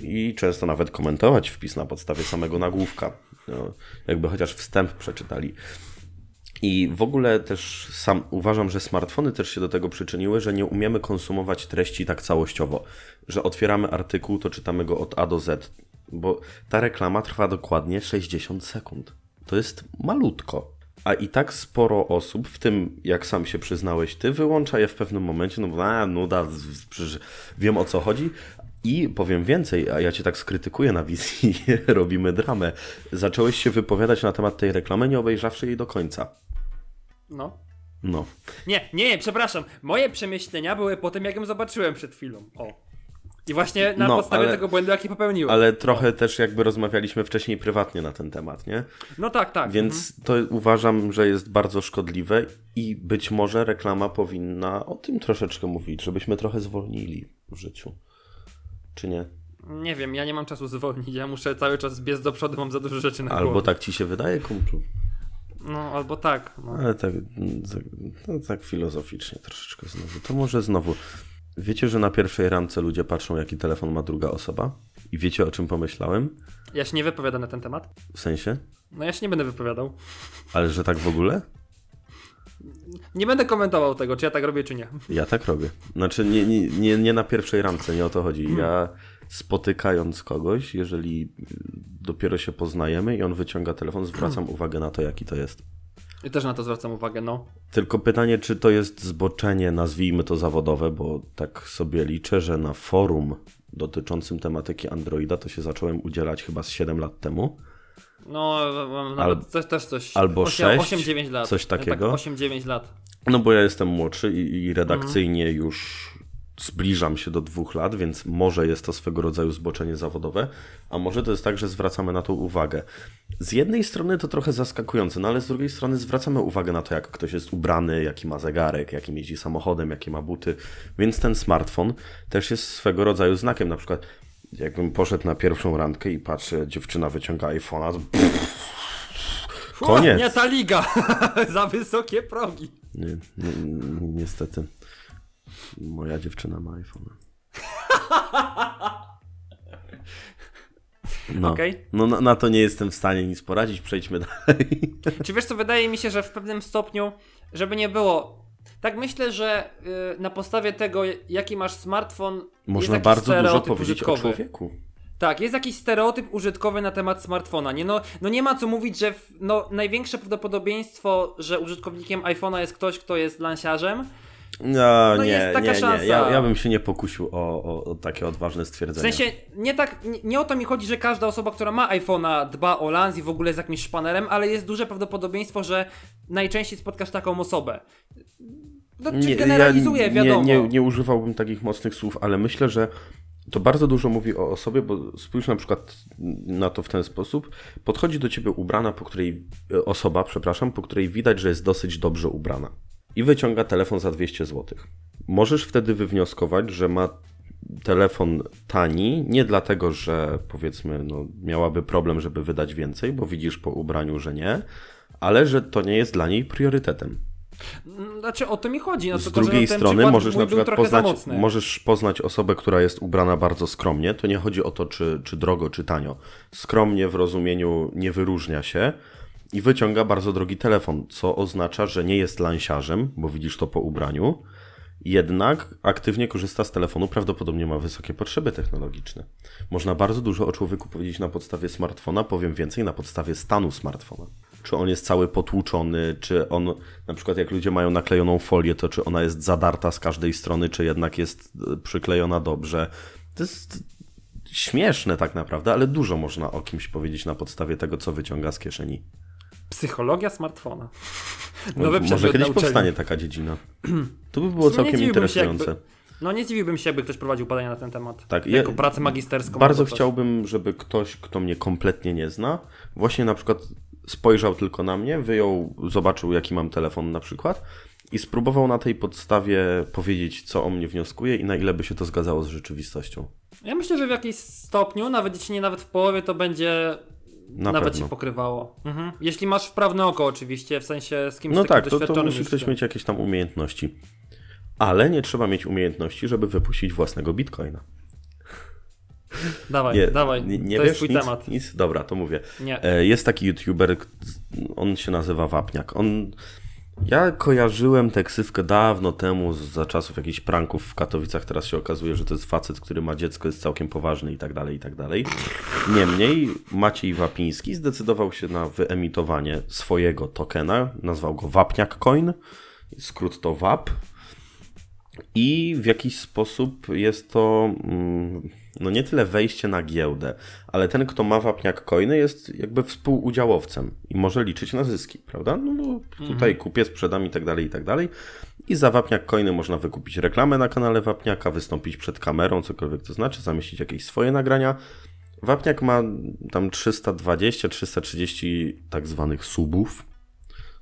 B: I często nawet komentować wpis na podstawie samego nagłówka. No, jakby chociaż wstęp przeczytali. I w ogóle też sam uważam, że smartfony też się do tego przyczyniły, że nie umiemy konsumować treści tak całościowo. Że otwieramy artykuł, to czytamy go od A do Z. Bo ta reklama trwa dokładnie 60 sekund. To jest malutko. A i tak sporo osób, w tym jak sam się przyznałeś ty, wyłącza je w pewnym momencie, no bo a, nuda, wiem o co chodzi. I powiem więcej, a ja cię tak skrytykuję na wizji, robimy dramę. Zacząłeś się wypowiadać na temat tej reklamy, nie obejrzawszy jej do końca.
A: No.
B: No.
A: Nie, nie, nie, przepraszam. Moje przemyślenia były po tym, jak ją zobaczyłem przed chwilą. O. I właśnie na
B: No,
A: podstawie
B: ale-
A: tego błędu, jaki popełniłem.
B: Ale trochę też jakby rozmawialiśmy wcześniej prywatnie na ten temat, nie?
A: No tak, tak.
B: Więc to uważam, że jest bardzo szkodliwe i być może reklama powinna o tym troszeczkę mówić, żebyśmy trochę zwolnili w życiu. Czy nie?
A: Mhm. Nie wiem, ja nie mam czasu zwolnić. Ja muszę cały czas biec do przodu, mam za dużo rzeczy na
B: Albo
A: głowie.
B: tak ci się wydaje, kumplu.
A: No, albo tak. No.
B: Ale tak, tak, no, tak filozoficznie troszeczkę znowu. To może znowu. Wiecie, że na pierwszej randce ludzie patrzą, jaki telefon ma druga osoba? I wiecie, o czym pomyślałem?
A: Ja się nie wypowiadam na ten temat.
B: W sensie?
A: No ja się nie będę wypowiadał.
B: Ale że tak w ogóle?
A: Nie będę komentował tego, czy ja tak robię, czy nie.
B: Ja tak robię. Znaczy, nie, nie, nie, nie na pierwszej randce, nie o to chodzi. Ja spotykając kogoś, jeżeli dopiero się poznajemy i on wyciąga telefon, zwracam uwagę na to, jaki to jest.
A: I też na to zwracam uwagę, no.
B: Tylko pytanie, czy to jest zboczenie, nazwijmy to zawodowe, bo tak sobie liczę, że na forum dotyczącym tematyki Androida to się zacząłem udzielać chyba z 7 lat temu.
A: No, nawet też, też coś.
B: albo sześć,
A: 8-9 lat.
B: coś takiego.
A: Tak, 8-9 lat.
B: No bo ja jestem młodszy i, i redakcyjnie już zbliżam się do dwóch lat, więc może jest to swego rodzaju zboczenie zawodowe, a może to jest tak, że zwracamy na to uwagę. Z jednej strony to trochę zaskakujące, no ale z drugiej strony zwracamy uwagę na to, jak ktoś jest ubrany, jaki ma zegarek, jakim jeździ samochodem, jakie ma buty, więc ten smartfon też jest swego rodzaju znakiem. Na przykład, jakbym poszedł na pierwszą randkę i patrzę, dziewczyna wyciąga iPhone'a, to
A: Fu,
B: Koniec.
A: Nie ta liga! Za wysokie progi.
B: Nie, ni- ni- niestety. Moja dziewczyna ma iPhone. No,
A: Okej.
B: no na, na to nie jestem w stanie nic poradzić, przejdźmy dalej.
A: Czy wiesz co, wydaje mi się, że w pewnym stopniu, żeby nie było. Tak myślę, że y, na podstawie tego, jaki masz smartfon,
B: Można bardzo dużo powiedzieć
A: użytkowy.
B: o człowieku.
A: Tak, jest jakiś stereotyp użytkowy na temat smartfona. Nie, no, no nie ma co mówić, że w, no, największe prawdopodobieństwo, że użytkownikiem iPhone'a jest ktoś, kto jest lansiarzem.
B: No,
A: No
B: nie,
A: jest taka
B: nie, nie.
A: szansa.
B: Ja, ja bym się nie pokusił o, o, o takie odważne
A: W
B: stwierdzenie.
A: sensie, nie tak, nie, nie o to mi chodzi, że każda osoba, która ma iPhone'a dba o lans i w ogóle jest jakimś szpanerem, ale jest duże prawdopodobieństwo, że najczęściej spotkasz taką osobę. No, czy generalizuję,
B: ja
A: wiadomo.
B: Nie, nie, nie używałbym takich mocnych słów, ale myślę, że to bardzo dużo mówi o osobie, bo spójrz na przykład na to w ten sposób. Podchodzi do ciebie ubrana, po której e, osoba, przepraszam, po której widać, że jest dosyć dobrze ubrana. I wyciąga telefon za 200 zł. Możesz wtedy wywnioskować, że ma telefon tani, nie dlatego, że powiedzmy, no, miałaby problem, żeby wydać więcej, bo widzisz po ubraniu, że nie, ale że to nie jest dla niej priorytetem.
A: Znaczy, o to mi chodzi. No,
B: Z
A: tylko,
B: drugiej strony możesz na przykład poznać, możesz poznać osobę, która jest ubrana bardzo skromnie. To nie chodzi o to, czy, czy drogo, czy tanio. Skromnie w rozumieniu nie wyróżnia się i wyciąga bardzo drogi telefon, co oznacza, że nie jest lansiarzem, bo widzisz to po ubraniu. Jednak aktywnie korzysta z telefonu, prawdopodobnie ma wysokie potrzeby technologiczne. Można bardzo dużo o człowieku powiedzieć na podstawie smartfona, powiem więcej, na podstawie stanu smartfona. Czy on jest cały potłuczony, czy on, na przykład jak ludzie mają naklejoną folię, to czy ona jest zadarta z każdej strony, czy jednak jest e, przyklejona dobrze. To jest śmieszne tak naprawdę, ale dużo można o kimś powiedzieć na podstawie tego, co wyciąga z kieszeni.
A: Psychologia smartfona.
B: No,
A: Nowy
B: Może kiedyś
A: na uczelni.
B: powstanie taka dziedzina. To by było
A: nie
B: całkiem
A: dziwiłbym
B: interesujące.
A: jakby- No nie zdziwiłbym się, jakby ktoś prowadził badania na ten temat.
B: Tak, ja-
A: jako pracę magisterską.
B: Bardzo chciałbym, żeby ktoś, kto mnie kompletnie nie zna, właśnie na przykład spojrzał tylko na mnie, wyjął, zobaczył jaki mam telefon na przykład i spróbował na tej podstawie powiedzieć, co o mnie wnioskuje i na ile by się to zgadzało z rzeczywistością.
A: Ja myślę, że w jakimś stopniu, nawet jeśli nie nawet w połowie, to będzie
B: Na
A: nawet
B: pewno.
A: się pokrywało. Mhm. Jeśli masz wprawne oko oczywiście, w sensie z kimś
B: No tak, to, to musi ktoś mieć jakieś tam umiejętności. Ale nie trzeba mieć umiejętności, żeby wypuścić własnego bitcoina.
A: Dawaj,
B: Nie,
A: dawaj,
B: nie, nie
A: to
B: wiesz
A: jest twój
B: nic,
A: temat.
B: Nic? Dobra, to mówię.
A: Nie.
B: E, Jest taki youtuber, on się nazywa Wapniak. On, ja kojarzyłem tę ksywkę dawno temu, za czasów jakichś pranków w Katowicach. Teraz się okazuje, że to jest facet, który ma dziecko, jest całkiem poważny i tak dalej, i tak dalej. Niemniej Maciej Wapiński zdecydował się na wyemitowanie swojego tokena. Nazwał go Wapniak Coin. Skrót to WAP. I w jakiś sposób jest to mm, no nie tyle wejście na giełdę, ale ten, kto ma wapniak coiny, jest jakby współudziałowcem i może liczyć na zyski, prawda? No tutaj kupię, sprzedam i tak dalej, i tak dalej. I za wapniak coiny można wykupić reklamę na kanale Wapniaka, wystąpić przed kamerą, cokolwiek to znaczy, zamieścić jakieś swoje nagrania. Wapniak ma tam 320-330 tak zwanych subów,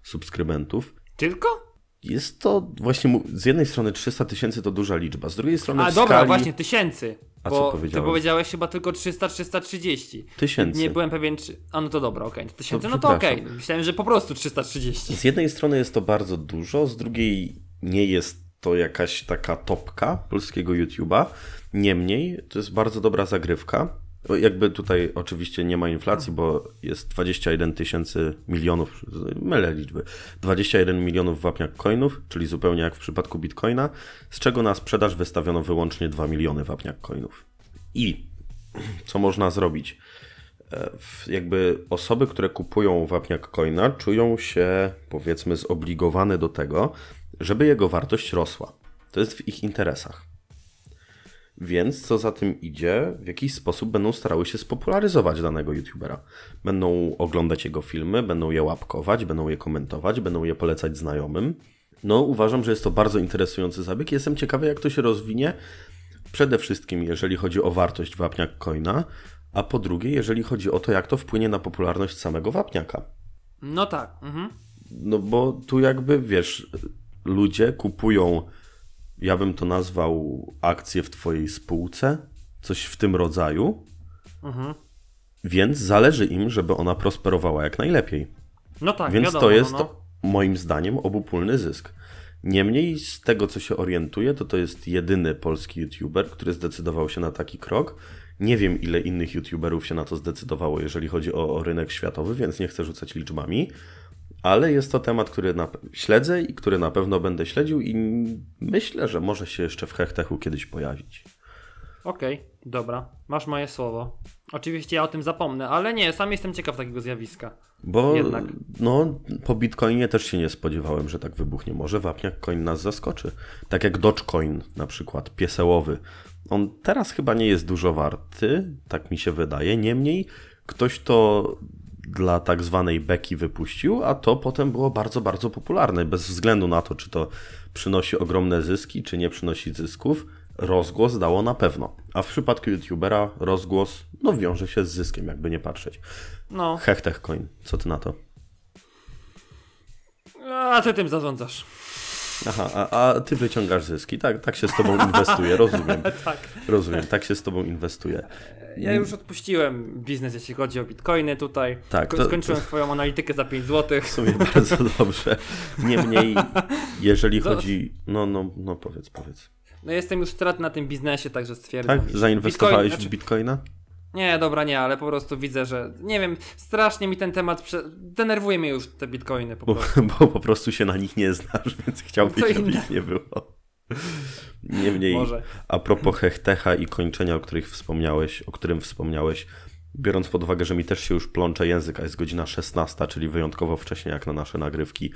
B: subskrybentów.
A: Tylko?
B: Jest to właśnie z jednej strony 300 tysięcy to duża liczba, z drugiej strony
A: A
B: w
A: dobra,
B: skali...
A: właśnie, tysięcy.
B: A
A: bo
B: co
A: ty
B: powiedziałem?
A: powiedziałeś chyba tylko 300-330.
B: Tysięcy.
A: Nie byłem pewien, czy. A no to dobra, okej. Tysięcy,
B: To
A: no to okej.
B: przepraszam.
A: Myślałem, że po prostu 330.
B: Z jednej strony jest to bardzo dużo, z drugiej nie jest to jakaś taka topka polskiego YouTube'a. Niemniej to jest bardzo dobra zagrywka. Jakby tutaj oczywiście nie ma inflacji, bo jest 21 tysięcy milionów, mylę liczby, 21 milionów wapniak coinów, czyli zupełnie jak w przypadku Bitcoina, z czego na sprzedaż wystawiono wyłącznie 2 miliony wapniak coinów. I co można zrobić? E, jakby osoby, które kupują wapniak coina, czują się powiedzmy zobligowane do tego, żeby jego wartość rosła. To jest w ich interesach. Więc co za tym idzie, w jakiś sposób będą starały się spopularyzować danego youtubera. Będą oglądać jego filmy, będą je łapkować, będą je komentować, będą je polecać znajomym. No, uważam, że jest to bardzo interesujący zabieg. Jestem ciekawy, jak to się rozwinie. Przede wszystkim, jeżeli chodzi o wartość wapniak coina, a po drugie, jeżeli chodzi o to, jak to wpłynie na popularność samego wapniaka.
A: No tak. Mhm.
B: No bo tu jakby wiesz, ludzie kupują, ja bym to nazwał akcje w twojej spółce, coś w tym rodzaju,
A: Mhm.
B: więc zależy im, żeby ona prosperowała jak najlepiej.
A: No tak,
B: Więc
A: wiadomo,
B: to jest
A: no, no.
B: moim zdaniem obopólny zysk. Niemniej z tego co się orientuję, to to jest jedyny polski youtuber, który zdecydował się na taki krok. Nie wiem ile innych youtuberów się na to zdecydowało, jeżeli chodzi o, o rynek światowy, więc nie chcę rzucać liczbami. Ale jest to temat, który na, śledzę i który na pewno będę śledził i myślę, że może się jeszcze w Hechtechu kiedyś pojawić.
A: Okej, dobra. Masz moje słowo. Oczywiście ja o tym zapomnę, ale nie, sam jestem ciekaw takiego zjawiska.
B: Bo
A: Jednak.
B: no, po Bitcoinie też się nie spodziewałem, że tak wybuchnie. Może Wapniak Coin nas zaskoczy. Tak jak Dogecoin na przykład, piesełowy. On teraz chyba nie jest dużo warty, tak mi się wydaje. Niemniej ktoś to dla tak zwanej beki wypuścił, a to potem było bardzo, bardzo popularne. Bez względu na to, czy to przynosi ogromne zyski, czy nie przynosi zysków. Rozgłos dało na pewno. A w przypadku YouTubera rozgłos no, wiąże się z zyskiem, jakby nie patrzeć.
A: No,
B: Hechtech Coin, co ty na to?
A: a ty tym zarządzasz.
B: Aha, a, a ty wyciągasz zyski, tak, tak się z tobą inwestuje, rozumiem.
A: Tak.
B: Rozumiem, tak się z tobą inwestuje.
A: Ja już odpuściłem biznes, jeśli chodzi o bitcoiny tutaj.
B: Tak, to-
A: Skończyłem swoją analitykę za 5 zł.
B: W sumie bardzo dobrze. Niemniej, jeżeli chodzi. No, no, no powiedz, powiedz.
A: No jestem już stratny na tym biznesie, także stwierdzam.
B: Tak? Zainwestowałeś
A: Bitcoin-
B: w bitcoina?
A: Nie, dobra, nie, ale po prostu widzę, że nie wiem, strasznie mi ten temat prze... denerwuje mnie już te bitcoiny po
B: Bo,
A: prostu.
B: bo po prostu się na nich nie znasz, więc chciałbyś, żeby ich nie było. Niemniej,
A: Może.
B: a propos hechtecha i kończenia, o, których wspomniałeś, o którym wspomniałeś, biorąc pod uwagę, że mi też się już plącze język, a jest godzina 16, czyli wyjątkowo wcześnie jak na nasze nagrywki,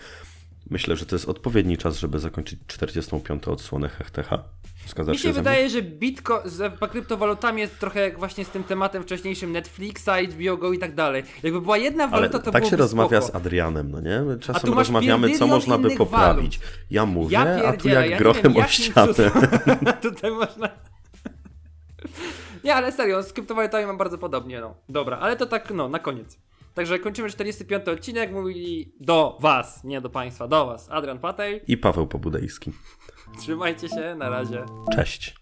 B: myślę, że to jest odpowiedni czas, żeby zakończyć 45. odsłonę hechtecha. Zgadzasz
A: Mi się
B: mną?
A: wydaje, że bitco z kryptowalutami jest trochę jak właśnie z tym tematem wcześniejszym Netflixa, HBO Go i tak dalej. Jakby była jedna
B: Ale
A: waluta, to
B: tak się rozmawia
A: spoko.
B: z Adrianem, no nie? Czasem rozmawiamy, co można by poprawić. Ja mówię,
A: Ja
B: a tu jak
A: ja
B: grochem
A: wiem,
B: o ścianę.
A: Tutaj można... Nie, ale serio, z kryptowalutami mam bardzo podobnie, no. Dobra, ale to tak, no, na koniec. Także kończymy 45 odcinek, mówili do was, nie do państwa, do was. Adrian Patej,
B: I Paweł Pobudejski.
A: Trzymajcie się, na razie.
B: Cześć.